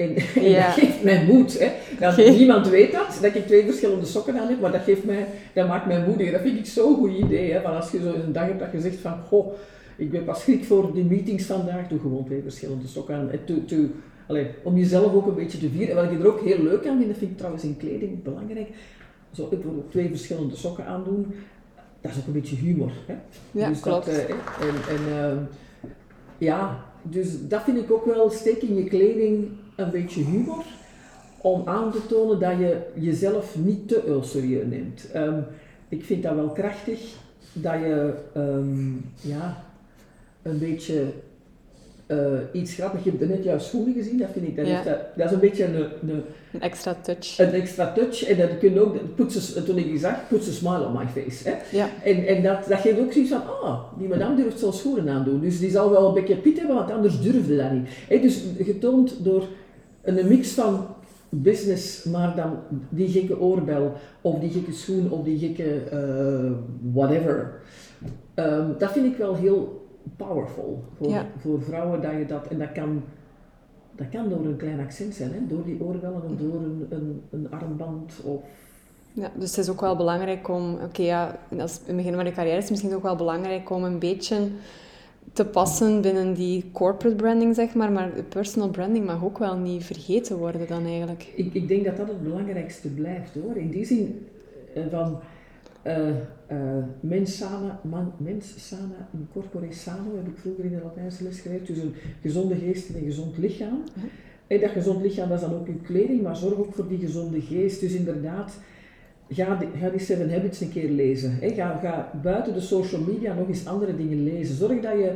En, ja. dat geeft mij moed. Hè. Niemand weet dat, dat ik twee verschillende sokken aan heb, maar dat, geeft mij, dat maakt mij moedig. Dat vind ik zo'n goed idee. Hè, van als je zo een dag hebt dat je zegt van, goh, ik ben pas schrik voor de meetings vandaag, doe gewoon twee verschillende sokken aan. To, to, allez, om jezelf ook een beetje te vieren. En wat ik er ook heel leuk aan vind, dat vind ik trouwens in kleding belangrijk, zo bijvoorbeeld twee verschillende sokken aandoen, dat is ook een beetje humor. Hè. Ja, dus klopt. Dat, uh, en, en uh, ja, dus dat vind ik ook wel, steek in je kleding een beetje humor om aan te tonen dat je jezelf niet te serieus neemt. Um, ik vind dat wel krachtig dat je um, ja, een beetje uh, iets grappig. Je hebt net jouw schoenen gezien, dat vind ik. Dat, ja. dat, dat, is een beetje een, een, een, extra touch. Een extra touch. En dat kun je ook, toen ik die zag, a smile on my face. Hè? Ja. En, en dat, dat geeft ook zoiets van, ah, oh, die madame durft zo'n schoenen aandoen. Dus die zal wel een beetje piet hebben, want anders durfde dat niet. Hè? Dus getoond door een mix van business, maar dan die gekke oorbel, of die gekke schoen, of die gekke uh, whatever. Um, dat vind ik wel heel powerful voor, voor vrouwen dat je dat, en dat kan, dat kan door een klein accent zijn, hè? door die oorbellen of door een, een, een armband of ja, dus het is ook wel belangrijk om, oké ja, als, in het begin van de carrière is het misschien ook wel belangrijk om een beetje te passen binnen die corporate branding, zeg maar. Maar de personal branding mag ook wel niet vergeten worden dan eigenlijk. Ik, ik denk dat dat het belangrijkste blijft hoor. In die zin eh, van uh, uh, mens sana, man, mens sana in corpore sano, heb ik vroeger in de Latijnse les geleerd. Dus een gezonde geest en een gezond lichaam. En dat gezond lichaam, dat is dan ook uw kleding, maar zorg ook voor die gezonde geest. Dus inderdaad, ga die, ga die Seven Habits een keer lezen. Hè. Ga, ga buiten de social media nog eens andere dingen lezen. Zorg dat je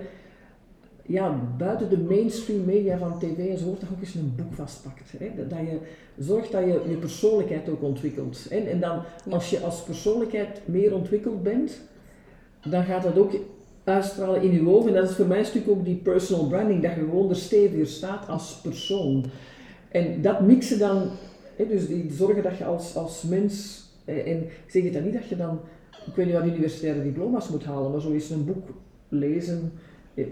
ja, buiten de mainstream media van tv en zo toch ook eens een boek vastpakt. Hè? Dat, dat je zorgt dat je je persoonlijkheid ook ontwikkelt. En, en dan, als je als persoonlijkheid meer ontwikkeld bent, dan gaat dat ook uitstralen in je ogen. En dat is voor mij een stuk ook die personal branding, dat je gewoon er steviger staat als persoon. En dat mixen dan, hè, dus die zorgen dat je als, als mens, en ik zeg het dan niet dat je dan, ik weet niet wat universitaire diploma's moet halen, maar zo eens een boek lezen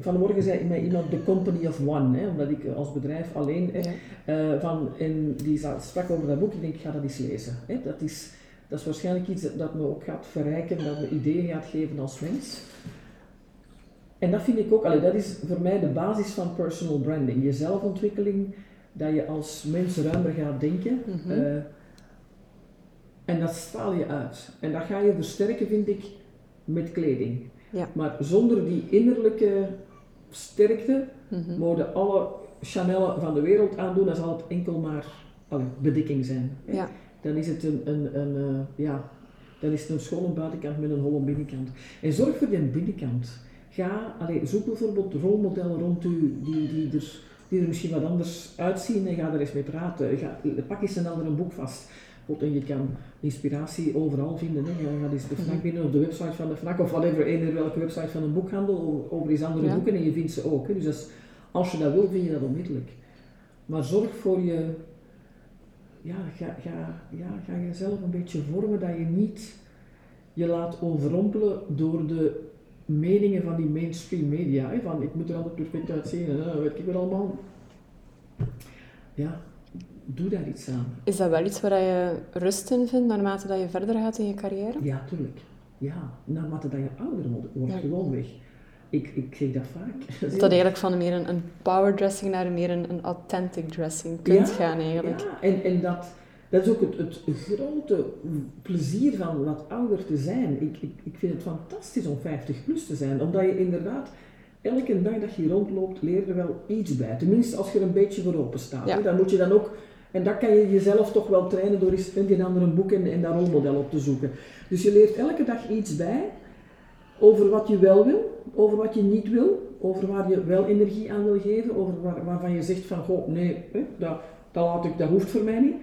Vanmorgen zei mij iemand The Company of One, hè, omdat ik als bedrijf alleen, hè, uh, van, en die sprak over dat boek, ik denk ik ga dat eens lezen. Hè. Dat, is, dat is waarschijnlijk iets dat me ook gaat verrijken, dat me ideeën gaat geven als mens. En dat vind ik ook, allee, dat is voor mij de basis van personal branding. Je zelfontwikkeling, dat je als mens ruimer gaat denken. Mm uh, en dat straal je uit. En dat ga je versterken, vind ik, met kleding. Ja. Maar zonder die innerlijke sterkte mm mogen alle Chanel van de wereld aandoen, dan zal het enkel maar allee, bedekking zijn. Ja. Dan is het een, een, een uh, ja, dan is het een schone buitenkant met een holle binnenkant. En zorg voor die binnenkant. Ga, allee, zoek bijvoorbeeld rolmodellen rond u die, die, er, die er misschien wat anders uitzien en ga er eens mee praten. Ga, pak eens een ander boek vast. En je kan inspiratie overal vinden. Hè. Je gaat eens de FNAC binnen op de website van de FNAC of whatever, eender welke website van een boekhandel over eens andere boeken en je vindt ze ook. Hè. Dus als, als je dat wil, vind je dat onmiddellijk. Maar zorg voor je, ja, ga, ga, ja, ga jezelf een beetje vormen dat je niet je laat overrompelen door de meningen van die mainstream media. Hè. Van ik moet er altijd perfect uitzien en dat weet ik wel allemaal. Ja, doe daar iets aan. Is dat wel iets waar je rust in vindt naarmate dat je verder gaat in je carrière? Ja, tuurlijk. Ja, naarmate dat je ouder wordt, ja. gewoon weg. Ik, ik zeg dat vaak. Dat, dat eigenlijk van meer een, een power dressing naar meer een, een authentic dressing kunt gaan eigenlijk. Ja, en, en dat, dat is ook het, het grote plezier van wat ouder te zijn. Ik, ik, ik vind het fantastisch om 50 plus te zijn, omdat je inderdaad elke dag dat je rondloopt, leer er wel iets bij. Tenminste, als je er een beetje voor open staat. Dan moet je dan ook en dat kan je jezelf toch wel trainen door eens in die andere boek en, en dat rolmodel op te zoeken. Dus je leert elke dag iets bij over wat je wel wil, over wat je niet wil, over waar je wel energie aan wil geven, over waar, waarvan je zegt van, goh, nee, dat, dat, laat ik, dat hoeft voor mij niet.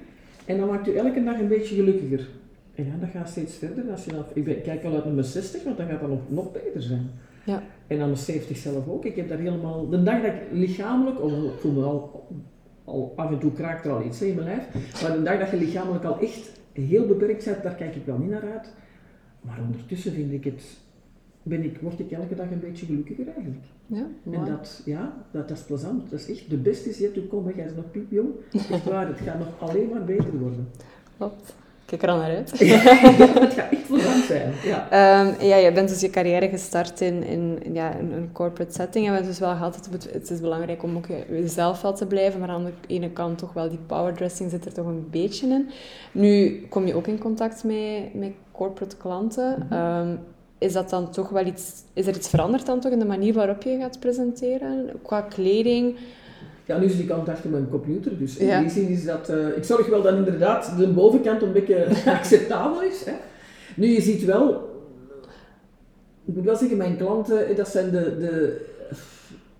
En dan maakt je elke dag een beetje gelukkiger. En ja, dat gaat steeds verder. Als je dan, ik, kijk al uit naar mijn 60, want dan gaat dat nog, nog beter zijn. Ja. En dan mijn 70 zelf ook. Ik heb daar helemaal, de dag dat ik lichamelijk, of ik voel me al al af en toe kraakt er al iets in mijn lijf. Maar de dag dat je lichamelijk al echt heel beperkt bent, daar kijk ik wel niet naar uit. Maar ondertussen vind ik het, ben ik, word ik elke dag een beetje gelukkiger eigenlijk. Ja, en dat, ja, dat, dat, is plezant. Dat is echt de beste is yet to come. Jij is nog piepjong. Echt waar, het gaat nog alleen maar beter worden. Klopt. Kijk er al naar uit. het gaat echt plezant zijn. Ja. Um, ja, je bent dus je carrière gestart in, in, ja, een corporate setting. En we dus wel gehad, het is belangrijk om ook jezelf wel te blijven. Maar aan de ene kant toch wel die powerdressing zit er toch een beetje in. Nu kom je ook in contact met, met corporate klanten. Mhm. Ehm, is dat dan toch wel iets... Is er iets veranderd dan toch in de manier waarop je gaat presenteren? Qua kleding... Ja, nu zit ik altijd achter mijn computer, dus in die zin is dat... Uh, ik zorg wel dat inderdaad de bovenkant een beetje acceptabel is. Hè. Nu, je ziet wel... Ik moet wel zeggen, mijn klanten, eh, dat zijn de... de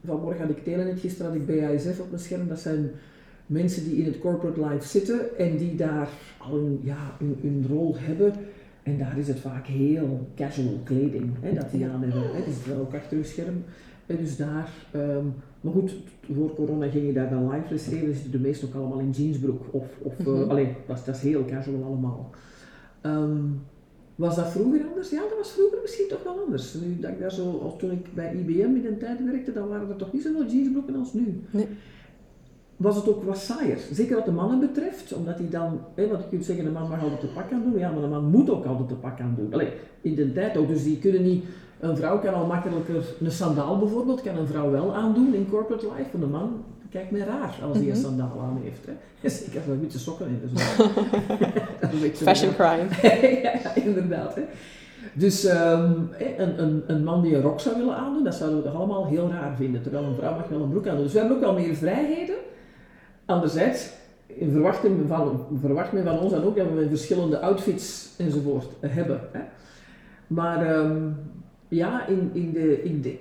vanmorgen had ik Telenet, gisteren had ik BASF op mijn scherm. Dat zijn mensen die in het corporate life zitten en die daar al een, ja, een, een rol hebben. En daar is het vaak heel casual kleding hè, dat die aan hebben. Hè. Die zit wel ook achter uw scherm. En dus daar... Um, maar goed, voor corona ging je daar dan live les geven, zitten de meesten ook allemaal in jeansbroek. Of, of mm -hmm. alleen, dat, is, dat is heel casual allemaal. Um, was dat vroeger anders? Ja, dat was vroeger misschien toch wel anders. Nu dat ik daar zo, als toen ik bij IBM in een tijd werkte, dan waren er toch niet zoveel jeansbroeken als nu. Nee. Was het ook wat saaier. Zeker wat de mannen betreft, omdat die dan, hè, wat ik kunt zeggen, een man mag altijd de pak aan doen, ja, maar een man moet ook altijd de pak aan doen. Allee, in de tijd ook, dus die kunnen niet een vrouw kan al makkelijker, een sandaal bijvoorbeeld, kan een vrouw wel aandoen in corporate life. Van een man kijkt mij raar als hij een mhm. sandaal aan heeft. Hè. Zeker als hij witte sokken in dus Fashion crime. ja, inderdaad. Hè. Dus um, een, een, een, man die een rok zou willen aandoen, dat zouden we toch allemaal heel raar vinden. Terwijl een vrouw mag wel een broek aandoen. Dus we hebben ook wel meer vrijheden. Anderzijds, verwacht men, van, verwacht men van ons dan ook dat we verschillende outfits enzovoort hebben. Hè. Maar ehm, ja, in, in de, in de,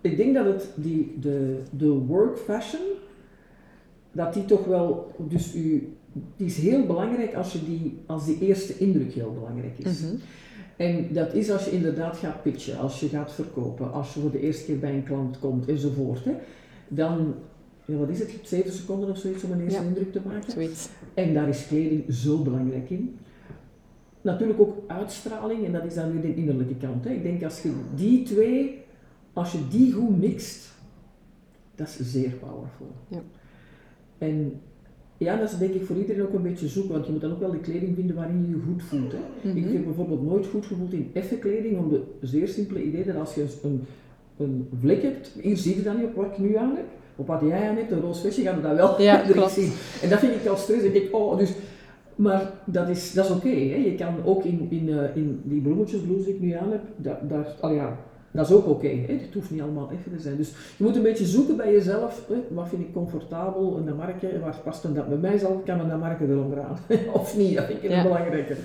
ik denk dat het die, de, de work fashion, dat die toch wel, dus u, die is heel belangrijk als, je die, als die eerste indruk heel belangrijk is. Mhm. En dat is als je inderdaad gaat pitchen, als je gaat verkopen, als je voor de eerste keer bij een klant komt enzovoort. Hè, dan, ja, wat is het, zeven seconden of zoiets om een eerste Ja. indruk te maken. Zoiets. En daar is kleding zo belangrijk in. Natuurlijk ook uitstraling, en dat is dan weer de innerlijke kant. Hè. Ik denk als je die twee, als je die goed mixt, dat is zeer powerful. Ja. En ja, dat is denk ik voor iedereen ook een beetje zoeken, want je moet dan ook wel de kleding vinden waarin je je goed voelt. Hè. Ik Mhm. heb bijvoorbeeld nooit goed gevoeld in effe kleding, om de zeer simpele idee dat als je een, een vlek hebt, hier zie je dat niet op wat ik nu aan heb, op wat jij aan hebt, een roze vestje, gaat je dat wel Ja, zien. En dat vind ik al stress. Ik denk, oh, dus, maar dat is, dat is oké. je kan ook in, in, eh, in die bloemetjesblouse die ik nu aan heb, dat, daar, al ja, dat is ook oké. het hoeft niet allemaal even te zijn. Dus je moet een beetje zoeken bij jezelf. Hè. Wat vind ik comfortabel in de marke en waar past dan dat bij mij zelf? Kan marke eronder aan? of niet? Dat vind ik Ja. een belangrijke.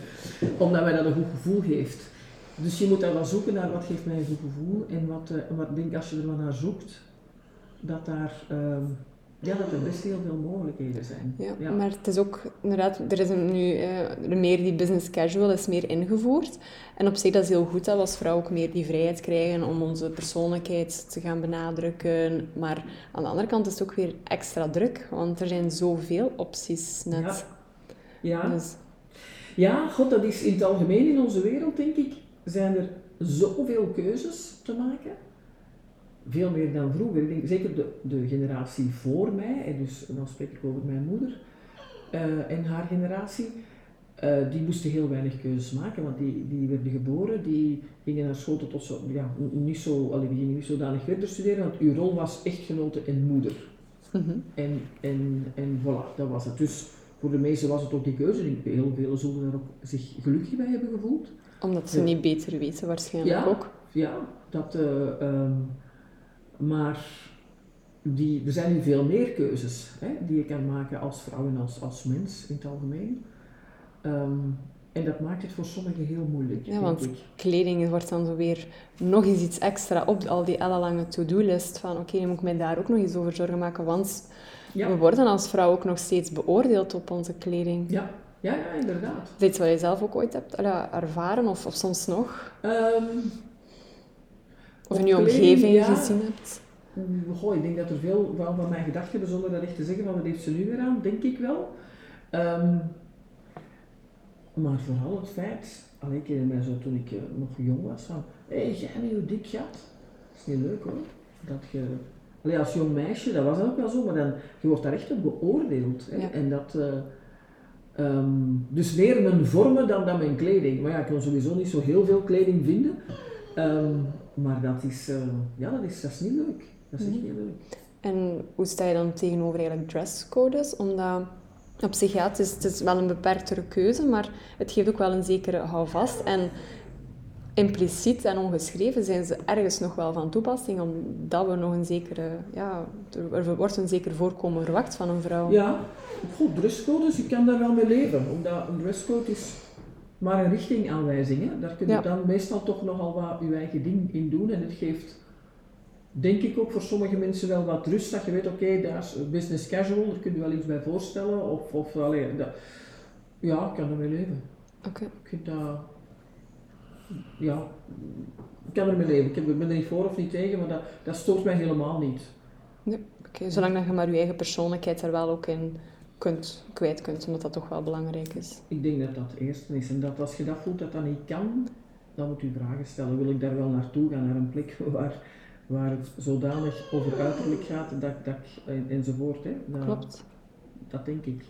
Omdat mij dat een goed gevoel geeft. Dus je moet daar wel zoeken naar wat geeft mij een goed gevoel en wat, eh, wat ik denk als je er wat naar zoekt, dat daar ehm, ja, dat er best heel veel mogelijkheden zijn. Ja, maar het is ook inderdaad, er is nu eh, meer die business casual is meer ingevoerd. En op zich dat is heel goed dat we als vrouw ook meer die vrijheid krijgen om onze persoonlijkheid te gaan benadrukken. Maar aan de andere kant is het ook weer extra druk, want er zijn zoveel opties net. Ja, Dus, ja god, dat is in het algemeen in onze wereld, denk ik, zijn er zoveel keuzes te maken. Veel meer dan vroeger. Ik denk, zeker de, de generatie voor mij, en dus dan spreek ik over mijn moeder eh, en haar generatie, eh, die moesten heel weinig keuzes maken, want die, die werden geboren, die gingen naar school tot zo, ja, niet zo, allee, die gingen niet zodanig verder studeren, want uw rol was echtgenote en moeder. mhm. En, en, en voilà, dat was het. Dus voor de meesten was het ook die keuze. Heel veel zullen daar ook zich gelukkig bij hebben gevoeld. Omdat ze Ja. niet beter weten waarschijnlijk Ja. ook. Ja, dat, ehm, maar die, er zijn nu veel meer keuzes hè, die je kan maken als vrouw en als, als mens in het algemeen. Ehm, en dat maakt het voor sommigen heel moeilijk, Ja, want ik. kleding wordt dan zo weer nog eens iets extra op al die ellenlange to-do-list. Van oké, nu moet ik mij daar ook nog eens over zorgen maken, want Ja. we worden als vrouw ook nog steeds beoordeeld op onze kleding. Ja, ja, ja inderdaad. Dit wat je zelf ook ooit hebt allee, ervaren of, of soms nog? Ehm, Of in je omgeving ja. gezien hebt? Mm, Goh, ik denk dat er veel van, van mij gedacht hebben zonder dat echt te zeggen van wat heeft ze nu weer aan, denk ik wel. Ehm, maar vooral het feit, allee, ik herinner mij zo toen ik eh, nog jong was, van hé, hey, jij met je dik gat. Dat is niet leuk hoor. Dat je, allee, als jong meisje, dat was ook wel zo, maar dan, je wordt daar echt op beoordeeld. Hè? Ja. En dat, eh, ehm, dus meer mijn vormen dan, dan mijn kleding. Maar ja, ik kon sowieso niet zo heel veel kleding vinden. Ehm, maar dat is, eh, ja, dat is, dat is niet leuk. Dat is echt Mhm. niet leuk. En hoe sta je dan tegenover eigenlijk dresscodes? Omdat op zich, ja, het is, het is wel een beperktere keuze, maar het geeft ook wel een zekere houvast. En impliciet en ongeschreven zijn ze ergens nog wel van toepassing, omdat we nog een zekere, ja, er wordt een zeker voorkomen verwacht van een vrouw. Ja, goed, dresscodes, ik kan daar wel mee leven. Omdat een dresscode is maar een richtingaanwijzing. Hè. Daar kun je Ja. dan meestal toch nogal wat je eigen ding in doen. En het geeft, denk ik ook voor sommige mensen wel wat rust. Dat je weet, oké, dat is business casual, daar kun je wel iets bij voorstellen. Of, of dat, ja, ik kan ermee leven. Oké. Ik vind dat, ja, ik kan ermee leven. Ik ben er niet voor of niet tegen, maar dat, dat stoort mij helemaal niet. Oké, zolang dat je maar je eigen persoonlijkheid er wel ook in kunt, kwijt kunt, omdat dat toch wel belangrijk is. Ik denk dat dat het eerste is. En dat als je dat voelt dat dat niet kan, dan moet je vragen stellen. Wil ik daar wel naartoe gaan, naar een plek waar, waar het zodanig over uiterlijk gaat, dat, dat, en, enzovoort. Hè. Klopt. Dat denk ik.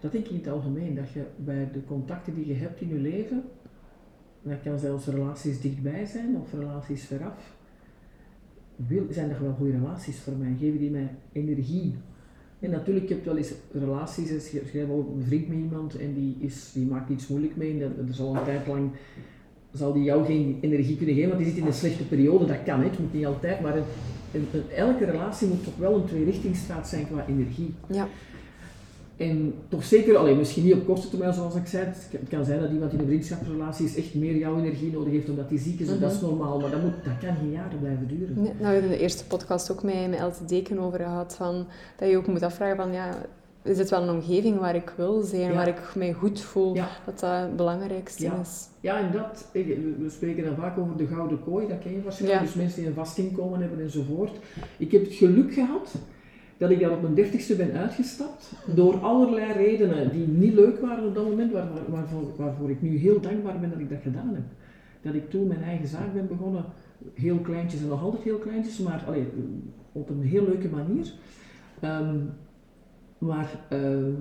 Dat denk ik in het algemeen. Dat je bij de contacten die je hebt in je leven, dat kan zelfs relaties dichtbij zijn of relaties veraf, wil, zijn dat wel goede relaties voor mij? Geven die mij energie? En natuurlijk, je hebt wel eens relaties, dus je hebt ook een vriend met iemand en die, is, die maakt iets moeilijk mee en er zal een tijd lang zal die jou geen energie kunnen geven, want die zit in een slechte periode, dat kan, het moet niet altijd, maar een- elke relatie moet toch wel een tweerichtingsstraat zijn qua energie. Ja. En toch zeker, alleen misschien niet op korte termijn zoals ik zei, het kan zijn dat iemand in een vriendschapsrelatie is echt meer jouw energie nodig heeft omdat hij ziek is, en dat is mhm. normaal, maar dat, moet, dat kan geen jaren blijven duren. Nee, nou, we hebben de eerste podcast ook met, met Elte Deken over gehad, van, dat je ook moet afvragen van, ja, is het wel een omgeving waar ik wil zijn, waar ik mij goed voel, dat dat het belangrijkste is. Ja, en dat, we spreken dan vaak over de gouden kooi, dat ken je waarschijnlijk, dus mensen die een vast inkomen hebben enzovoort. Ik heb het geluk gehad dat ik daar op mijn dertigste ben uitgestapt, door allerlei redenen die niet leuk waren op dat moment, waar, waarvoor, waarvoor ik nu heel dankbaar ben dat ik dat gedaan heb. Dat ik toen mijn eigen zaak ben begonnen, heel kleintjes en nog altijd heel kleintjes, maar allee, op een heel leuke manier. Ehm, maar ehm,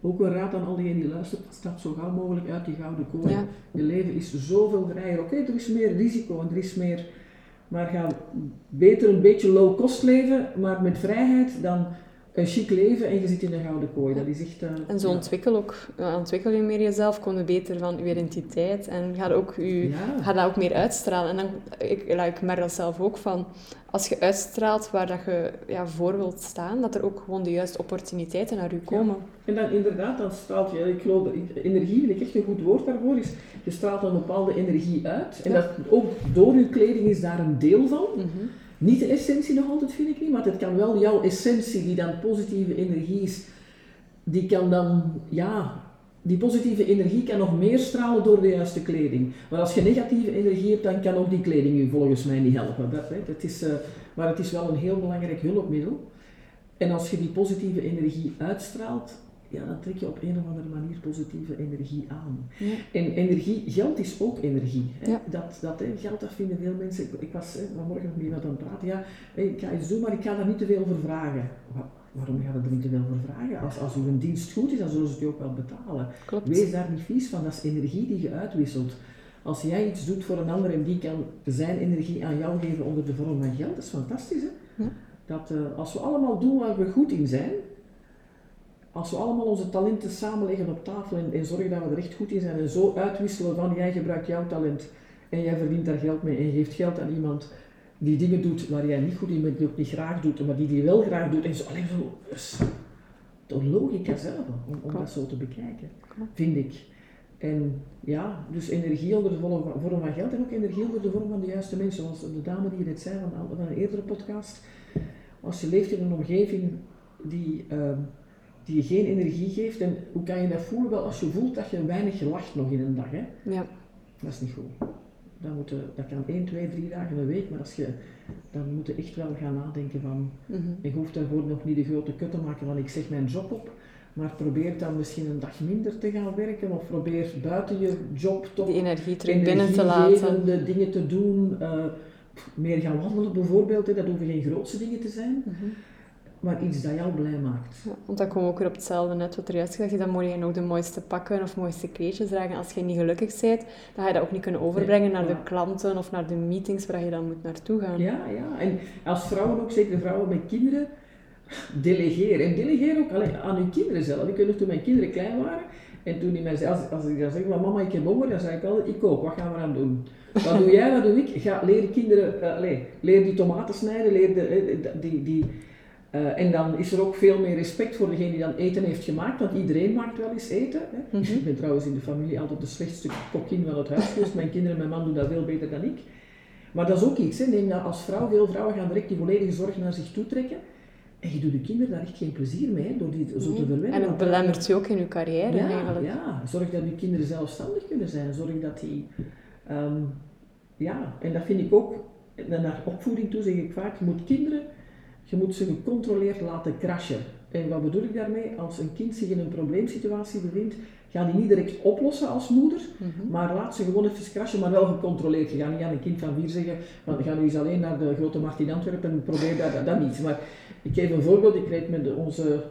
ook een raad aan al diegenen die luisteren, stap zo gauw mogelijk uit die gouden kooi. Je leven is zoveel vrijer. Oké, er is meer risico en er is meer maar ga beter een beetje low cost leven, maar met vrijheid, dan een chic leven en je zit in een gouden kooi. Dat is echt, uh, en zo ontwikkel, ook, ontwikkel je meer jezelf, kom je beter van je identiteit en ga, ook je, ga dat ook meer uitstralen. En dan, ik, ik merk dat zelf ook van, als je uitstraalt waar dat je ja, voor wilt staan, dat er ook gewoon de juiste opportuniteiten naar je komen. En dan inderdaad, dan straalt je, ik geloof, energie vind ik echt een goed woord daarvoor, is je straalt een bepaalde energie uit. En dat ook door je kleding is daar een deel van. Mhm. Niet de essentie nog altijd, vind ik niet, maar het kan wel jouw essentie, die dan positieve energie is, die kan dan, ja, die positieve energie kan nog meer stralen door de juiste kleding. Maar als je negatieve energie hebt, dan kan ook die kleding je volgens mij niet helpen. Dat, hè, is, uh, maar het is wel een heel belangrijk hulpmiddel. En als je die positieve energie uitstraalt, ja, dan trek je op een of andere manier positieve energie aan. Ja. En energie, geld is ook energie. Hè. Dat, dat, hè, geld, dat vinden veel mensen. Ik, ik was hè, vanmorgen nog met iemand aan het praten. Ja, ik ga iets doen, maar ik ga daar niet te veel voor vragen. waarom ga je er niet te veel voor vragen? Als, als uw dienst goed is, dan zullen ze het je ook wel betalen. Klopt. Wees daar niet vies van, dat is energie die je uitwisselt. Als jij iets doet voor een ander en die kan zijn energie aan jou geven onder de vorm van geld, dat is fantastisch. Hè? Ja. Dat, uh, als we allemaal doen waar we goed in zijn, als we allemaal onze talenten samenleggen op tafel en, en, zorgen dat we er echt goed in zijn en zo uitwisselen van jij gebruikt jouw talent en jij verdient daar geld mee en je geeft geld aan iemand die dingen doet waar jij niet goed in bent, die ook niet graag doet, maar die die wel graag doet en zo, alleen zo, dus, de logica zelf om, om dat zo te bekijken, vind ik. En ja, dus energie onder de vorm van geld en ook energie onder de vorm van de juiste mensen, zoals de dame die net zei van, van een eerdere podcast. Als je leeft in een omgeving die... Ehm, die je geen energie geeft. En hoe kan je dat voelen? Wel, als je voelt dat je weinig lacht nog in een dag. Hè? Ja. Dat is niet goed. Dan dat kan 1, 2, 3 dagen een week, maar als je, dan moet je echt wel gaan nadenken van, mm -hmm. ik hoef daarvoor nog niet de grote kut te maken, want ik zeg mijn job op, maar probeer dan misschien een dag minder te gaan werken, of probeer buiten je job toch die energie terug binnen te laten. De dingen te doen, uh, meer gaan wandelen bijvoorbeeld, hè. dat hoeven geen grootste dingen te zijn. Mm -hmm maar iets dat jou blij maakt. Ja, want dan komen we ook weer op hetzelfde net wat er juist gezegd dan moet je nog de mooiste pakken of mooiste kleedjes dragen. Als je niet gelukkig bent, dan ga je dat ook niet kunnen overbrengen naar de klanten of naar de meetings waar je dan moet naartoe gaan. Ja, ja. En als vrouwen ook, zeker vrouwen met kinderen, delegeren. En delegeer ook alleen, aan uw kinderen zelf. Ik weet nog toen mijn kinderen klein waren, en toen die mij zei, als, als ik dan zeg, maar mama ik heb honger, dan zei ik al, ik ook, wat gaan we aan doen? Wat doe jij, wat doe ik? Ga, leer kinderen, uh, leer die tomaten snijden, leer de, eh, die, die uh, en dan is er ook veel meer respect voor degene die dan eten heeft gemaakt, want iedereen maakt wel eens eten. Hè. Mm -hmm. Ik ben trouwens in de familie altijd de slechtste kokkin van het huis geweest. Mijn kinderen en mijn man doen dat veel beter dan ik. Maar dat is ook iets. Hè. Neem dat als vrouw, veel vrouwen gaan direct die volledige zorg naar zich toe trekken. En je doet de kinderen daar echt geen plezier mee, door die zo te verwennen. En het belemmert je ook in je carrière ja, eigenlijk. Ja, zorg dat je kinderen zelfstandig kunnen zijn. Zorg dat die... Um, ja, en dat vind ik ook... Naar opvoeding toe zeg ik vaak, je moet kinderen je moet ze gecontroleerd laten crashen. En wat bedoel ik daarmee? Als een kind zich in een probleemsituatie bevindt, ga die niet direct oplossen als moeder, mhm. maar laat ze gewoon even crashen, maar wel gecontroleerd. Je gaat niet aan een kind van vier zeggen, van, ga nu eens alleen naar de grote markt in Antwerpen en probeer dat, dat, niet. Maar ik geef een voorbeeld, ik reed met onze,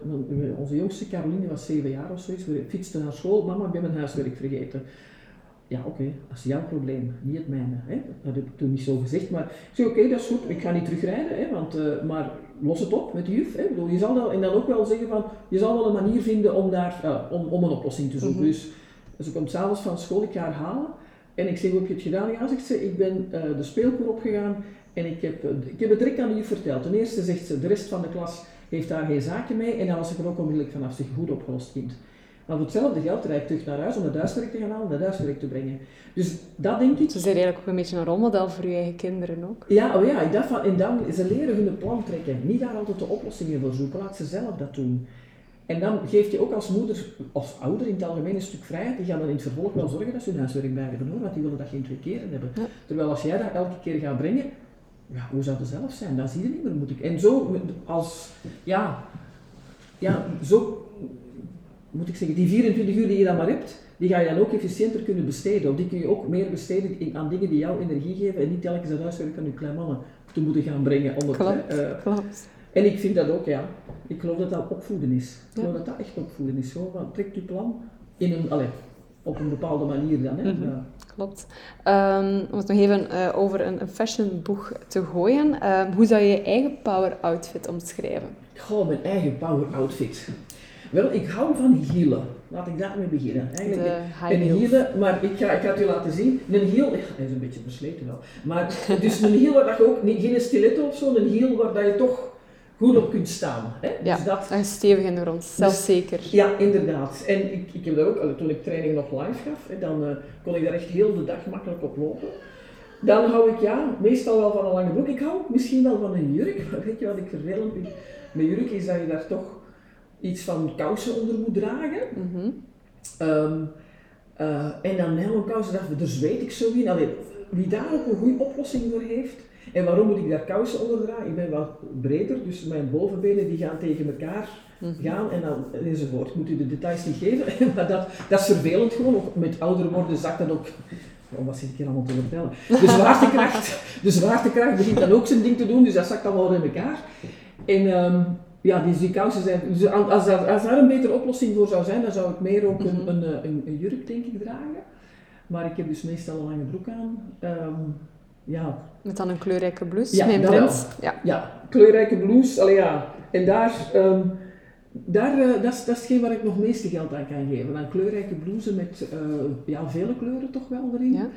onze jongste Caroline, die was zeven jaar of zoiets, we fietsten naar school, mama, ik ben mijn huiswerk vergeten ja, oké, dat is jouw probleem, niet het mijne. Hè? Dat heb ik toen niet zo gezegd, maar ik zei, oké, dat is goed, ik ga niet terugrijden, hè, want, uh, maar los het op met de juf. Hè? Bedoel, je zal en dan ook wel zeggen van, je zal wel een manier vinden om, daar, uh, om, om een oplossing te zoeken. Mm -hmm. Dus ze komt s'avonds van school, ik ga haar halen. En ik zeg, hoe heb je het gedaan? Ja, zegt ze, ik ben uh, de speelkoer opgegaan en ik heb, ik heb het direct aan de juf verteld. Ten eerste zegt ze, de rest van de klas heeft daar geen zaakje mee en dan was ik er ook onmiddellijk vanaf zich goed opgelost kind. Maar voor hetzelfde geld rijd ik terug naar huis om het huiswerk te gaan halen en het huiswerk te brengen. Dus dat denk ik. Ze zijn eigenlijk ook een beetje een rolmodel voor je eigen kinderen ook. Ja, oh ja, ik dacht van, en dan, ze leren hun plan trekken. Niet daar altijd de oplossingen voor zoeken, laat ze zelf dat doen. En dan geef je ook als moeder, als ouder in het algemeen een stuk vrijheid. Die gaan dan in het vervolg wel zorgen dat ze hun huiswerk blijven doen, want die willen dat geen twee keren hebben. Terwijl als jij dat elke keer gaat brengen, ja, hoe zou het zelf zijn? Dan zie je niet meer, moet ik. En zo, als, ja, ja, zo moet ik zeggen, die 24 uur die je dan maar hebt, die ga je dan ook efficiënter kunnen besteden. Of die kun je ook meer besteden in, aan dingen die jou energie geven en niet telkens het huiswerk aan je klein mannen te moeten gaan brengen. Om het, klopt, uh, klopt. En ik vind dat ook, ja. Ik geloof dat dat opvoeden is. Ik geloof dat dat echt opvoeden is. Zo, van, trek je plan in een, allez, op een bepaalde manier dan. Hè. Mm -hmm. Klopt. Um, om het nog even uh, over een, een fashionboeg te gooien. Uh, hoe zou je je eigen power outfit omschrijven? Goh, mijn eigen power outfit. Wel, ik hou van hielen. Laat ik daarmee beginnen. Eigenlijk een hielen, maar ik ga, ik ga het u laten zien. Een hiel, hij is een beetje versleten wel. Maar dus een hiel waar je ook, niet, geen stiletto of zo, een hiel waar dat je toch goed op kunt staan. Hè? Ja, dus dat, en stevig in de grond, zelfzeker. Dus, ja, inderdaad. En ik, ik heb daar ook, toen ik training nog live gaf, hè, dan uh, kon ik daar echt heel de dag makkelijk op lopen. Dan hou ik ja, meestal wel van een lange broek. Ik hou misschien wel van een jurk, maar weet je wat ik vervelend vind met jurk is dat je daar toch iets van kousen onder moet dragen. Mm -hmm. um, uh, en dan helemaal kousen, daar, daar zweet ik zo in. Allee, wie daar ook een goede oplossing voor heeft. En waarom moet ik daar kousen onder dragen? Ik ben wat breder, dus mijn bovenbenen die gaan tegen elkaar mm -hmm. gaan en dan enzovoort. Ik moet u de details niet geven, maar dat, dat is vervelend gewoon. Ook met ouder worden zakt dat ook Oh, wat zit ik hier allemaal te vertellen? De zwaartekracht, de zwaartekracht begint dan ook zijn ding te doen, dus dat zakt allemaal in elkaar. En um, ja, die, kousen zijn. Dus als, daar, als daar een betere oplossing voor zou zijn, dan zou ik meer ook een, een, een, een jurk, denk ik, dragen. Maar ik heb dus meestal een lange broek aan. Um, ja. Met dan een kleurrijke blouse, ja, mijn. Ja. ja, kleurrijke blouse. Allee, ja. En daar, um, daar uh, dat, is, dat is hetgeen waar ik nog meeste geld aan kan geven. Een kleurrijke blouse met uh, ja, vele kleuren toch wel erin. Ja.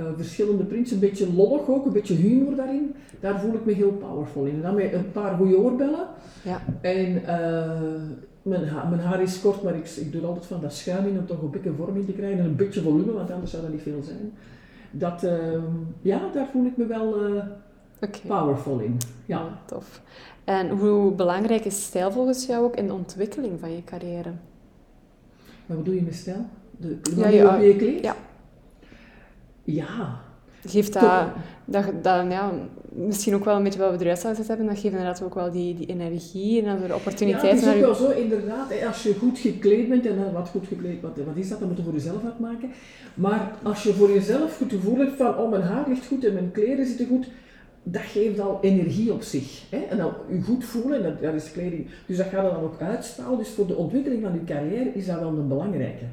Uh, verschillende prints, een beetje lollig ook, een beetje humor daarin. Daar voel ik me heel powerful in. En dan met een paar goede oorbellen. Ja. En uh, mijn, ha mijn, haar is kort, maar ik, ik doe altijd van dat schuim in om toch een beetje vorm in te krijgen en een beetje volume, want anders zou dat niet veel zijn. Dat, uh, ja, daar voel ik me wel okay. powerful in. Ja. ja. Tof. En hoe belangrijk is stijl volgens jou ook in de ontwikkeling van je carrière? Wat bedoel je met stijl? De, ja, waarop je je kleedt? Ja. Ja. Geeft dat, dat, dat ja, misschien ook wel een beetje wat we eruit zouden hebben, dat geeft inderdaad ook wel die, die energie en de opportuniteiten. Ja, het is ook wel zo, inderdaad, als je goed gekleed bent, en wat goed gekleed, wat, wat is dat, dat moet je voor jezelf uitmaken. Maar als je voor jezelf goed gevoel hebt van, oh mijn haar ligt goed en mijn kleren zitten goed, dat geeft al energie op zich. Hè? En dan je goed voelen, dat, dat is kleding. Dus dat gaat er dan ook uitstralen. Dus voor de ontwikkeling van je carrière is dat wel een belangrijke.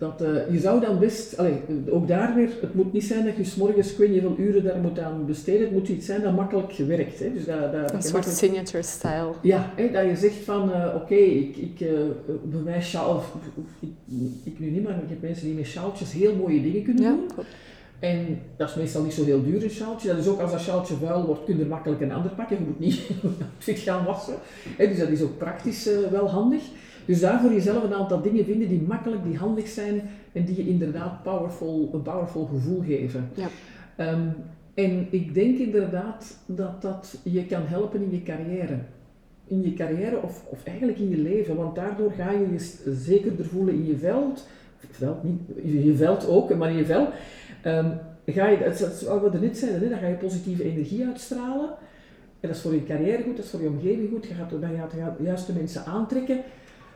Dat, uh, je zou dan best, allez, ook daar weer, het moet niet zijn dat je s'morgens, ik weet niet hoeveel uren daar moet aan besteden, het moet iets zijn dat makkelijk gewerkt. Hè. Dus dat, dat, een soort signature style. Ja, hè, dat je zegt van, uh, oké, okay, ik, ik, uh, bij mij sjaal, ik, ik nu niet, maar ik heb mensen die met sjaaltjes heel mooie dingen kunnen ja, doen. Klopt. En dat is meestal niet zo heel duur, een sjaaltje. Dat is ook als dat sjaaltje vuil wordt, kun je er makkelijk een ander pakken. Je moet niet fit gaan wassen. Hè, dus dat is ook praktisch wel handig. Dus daar voor jezelf een aantal dingen vinden die makkelijk, die handig zijn en die je inderdaad powerful, een powerful gevoel geven. Ja. Um, en ik denk inderdaad dat dat je kan helpen in je carrière. In je carrière of, of eigenlijk in je leven, want daardoor ga je je zekerder voelen in je veld. Veld niet, je veld ook, maar in je vel. Um, ga je, dat is wat we er net zeiden, hè, dan ga je positieve energie uitstralen. En dat is voor je carrière goed, dat is voor je omgeving goed. Je gaat, dan gaat de juiste mensen aantrekken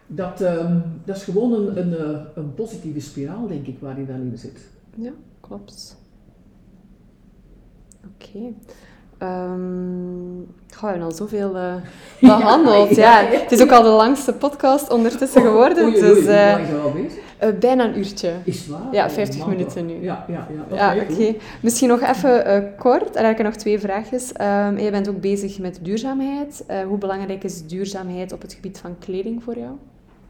dat, um, dat is gewoon een, een, een positieve spiraal, denk ik, waar je dan in zit. Ja, klopt. Oké. Okay. Um, we hebben al zoveel uh, behandeld. ja, ja, ja, Het is ook al de langste podcast ondertussen oh, geworden. Oei, oei, dus, uh, lang zijn we al bezig? Uh, bijna een uurtje. Is waar? Ja, 50 oh, minuten nu. Ja, ja, ja. Ja, oké. Misschien nog even kort. Er heb ik nog twee vraagjes. Um, jij bent ook bezig met duurzaamheid. hoe belangrijk is duurzaamheid op het gebied van kleding voor jou?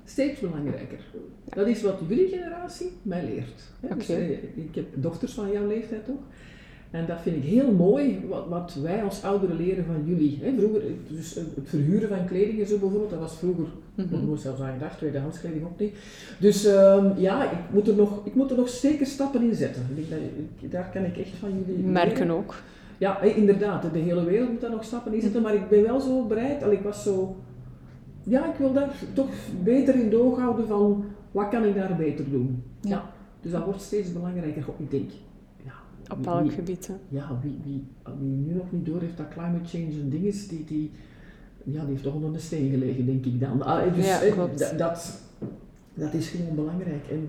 Steeds belangrijker. Dat is wat jullie generatie mij leert. Dus, eh, ik heb dochters van jouw leeftijd ook. En dat vind ik heel mooi, wat, wat wij als ouderen leren van jullie. Hè, vroeger, dus het verhuren van kleding en zo bijvoorbeeld, dat was vroeger, mm -hmm. zelfs aan gedacht, tweedehands kleding ook niet. Dus um, ja, ik moet, er nog, ik moet er nog zeker stappen in zetten. Ik, dat, daar kan ik echt van jullie Merken leren. ook. Ja, inderdaad, de hele wereld moet daar nog stappen in zetten, maar ik ben wel zo bereid, al ik was zo... Ja, ik wil daar toch beter in doog houden van, wat kan ik daar beter doen? Ja. Dus dat wordt steeds belangrijker, ik denk. Op welk gebied? Hè? Ja, wie, wie, wie nu nog niet door heeft dat climate change een ding is, die, die, ja, die heeft toch onder de steen gelegen, denk ik dan. Ah, dus, Ja, eh, klopt. dat, dat, is gewoon belangrijk. En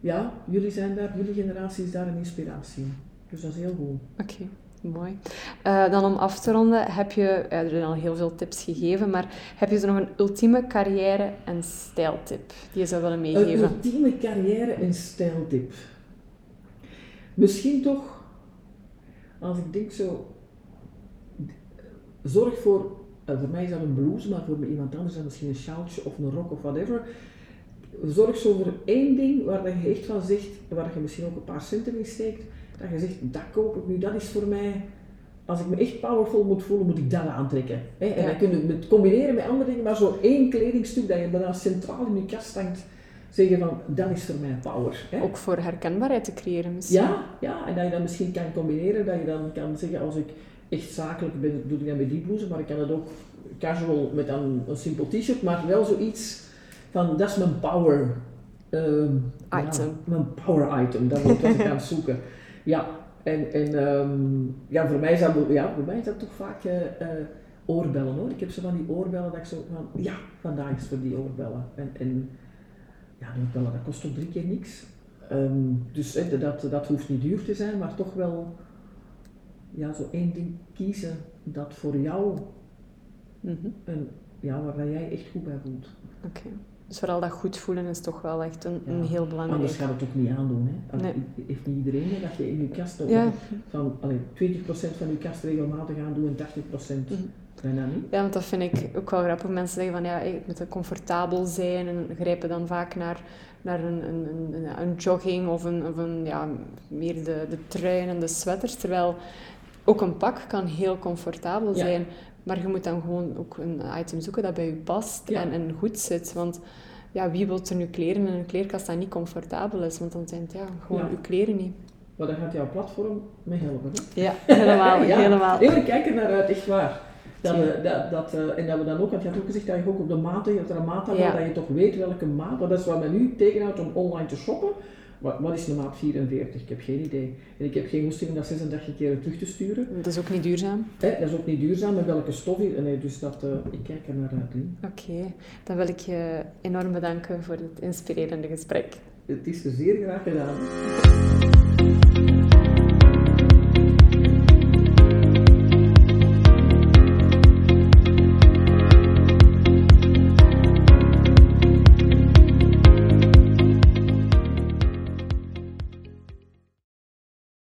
ja, jullie zijn daar, jullie generatie is daar een inspiratie in. Dus dat is heel goed. Oké, mooi. Eh, dan om af te ronden, heb je, er zijn al heel veel tips gegeven, maar heb je zo nog een ultieme carrière- en stijltip die je zou willen Een meegeven? ultieme carrière- en stijltip. Misschien toch, als ik denk zo, zorg voor, eh, voor mij is dat een blouse, maar voor iemand anders is dat misschien een sjaaltje of een rok of whatever. Zorg zo voor één ding waar je echt van zegt, waar je misschien ook een paar centen in steekt, dat je zegt, dat koop ik nu, dat is voor mij, als ik me echt powerful moet voelen, moet ik dat aantrekken. Hè? En Ja. dan kun je het combineren met andere dingen, maar zo één kledingstuk dat je bijna centraal in je kast hangt, zeggen van, dat is voor mij power. Hè? Ook voor herkenbaarheid te creëren misschien. Ja, ja, en dat je dat misschien kan combineren, dat je dan kan zeggen, als ik echt zakelijk ben, doe ik dat met die blouse, maar ik kan het ook casual met dan een simpel t-shirt, maar wel zoiets van, dat is mijn power ehm, ja, Item. mijn power item, dat wat ik aan het zoeken. Ja, en, en ehm, ja, voor mij is dat, ja, voor mij is dat toch vaak eh, eh, oorbellen hoor. Ik heb zo van die oorbellen dat ik zo van, ja, vandaag is voor die oorbellen. En, en ja, die oorbellen, dat kost toch drie keer niks. Ehm, dus dat, dat hoeft niet duur te zijn, maar toch wel ja, zo één ding kiezen dat voor jou, Mhm. een, ja, waar jij echt goed bij voelt. Oké. Dus vooral dat goed voelen is toch wel echt een, een heel belangrijk. Anders gaat het ook niet aandoen. Hè? Nee. Heeft niet iedereen hè, dat je in je kast Ja. van allee, 20% van je kast regelmatig aandoen en 80% Mhm. bijna niet. Ja, want dat vind ik ook wel grappig. Mensen zeggen van ja, het moet comfortabel zijn en grijpen dan vaak naar, naar een, een, een, een jogging of een, of een ja, meer de, de truien en de sweaters. Terwijl ook een pak kan heel comfortabel Ja. Maar je moet dan gewoon ook een item zoeken dat bij je past Ja. en, en goed zit. Want ja, wie wil er nu kleren in een kleerkast dat niet comfortabel is? Want dan zijn het ja, gewoon Ja. je kleren niet. Maar daar gaat jouw platform mee helpen. Hè? Ja, helemaal. Ja. helemaal. Nee, maar ik kijk er naar uit, echt waar. Dat, we- dat, dat, eh, en dat we dan ook, want je had ook gezegd dat je ook op de maten, dat er een maat Ja. dat je toch weet welke maat, want dat is wat mij nu tegenhoudt om online te shoppen. Wat, wat is maat 44? Ik heb geen idee. En ik heb geen goesting om dat 36 keer terug te sturen. Dat is ook niet duurzaam. Hè, dat is ook niet duurzaam, met welke stof hier. Nee, dus dat, eh, ik kijk er naar uit. Oké, dan wil ik je enorm bedanken voor het inspirerende gesprek. Het is zeer graag gedaan.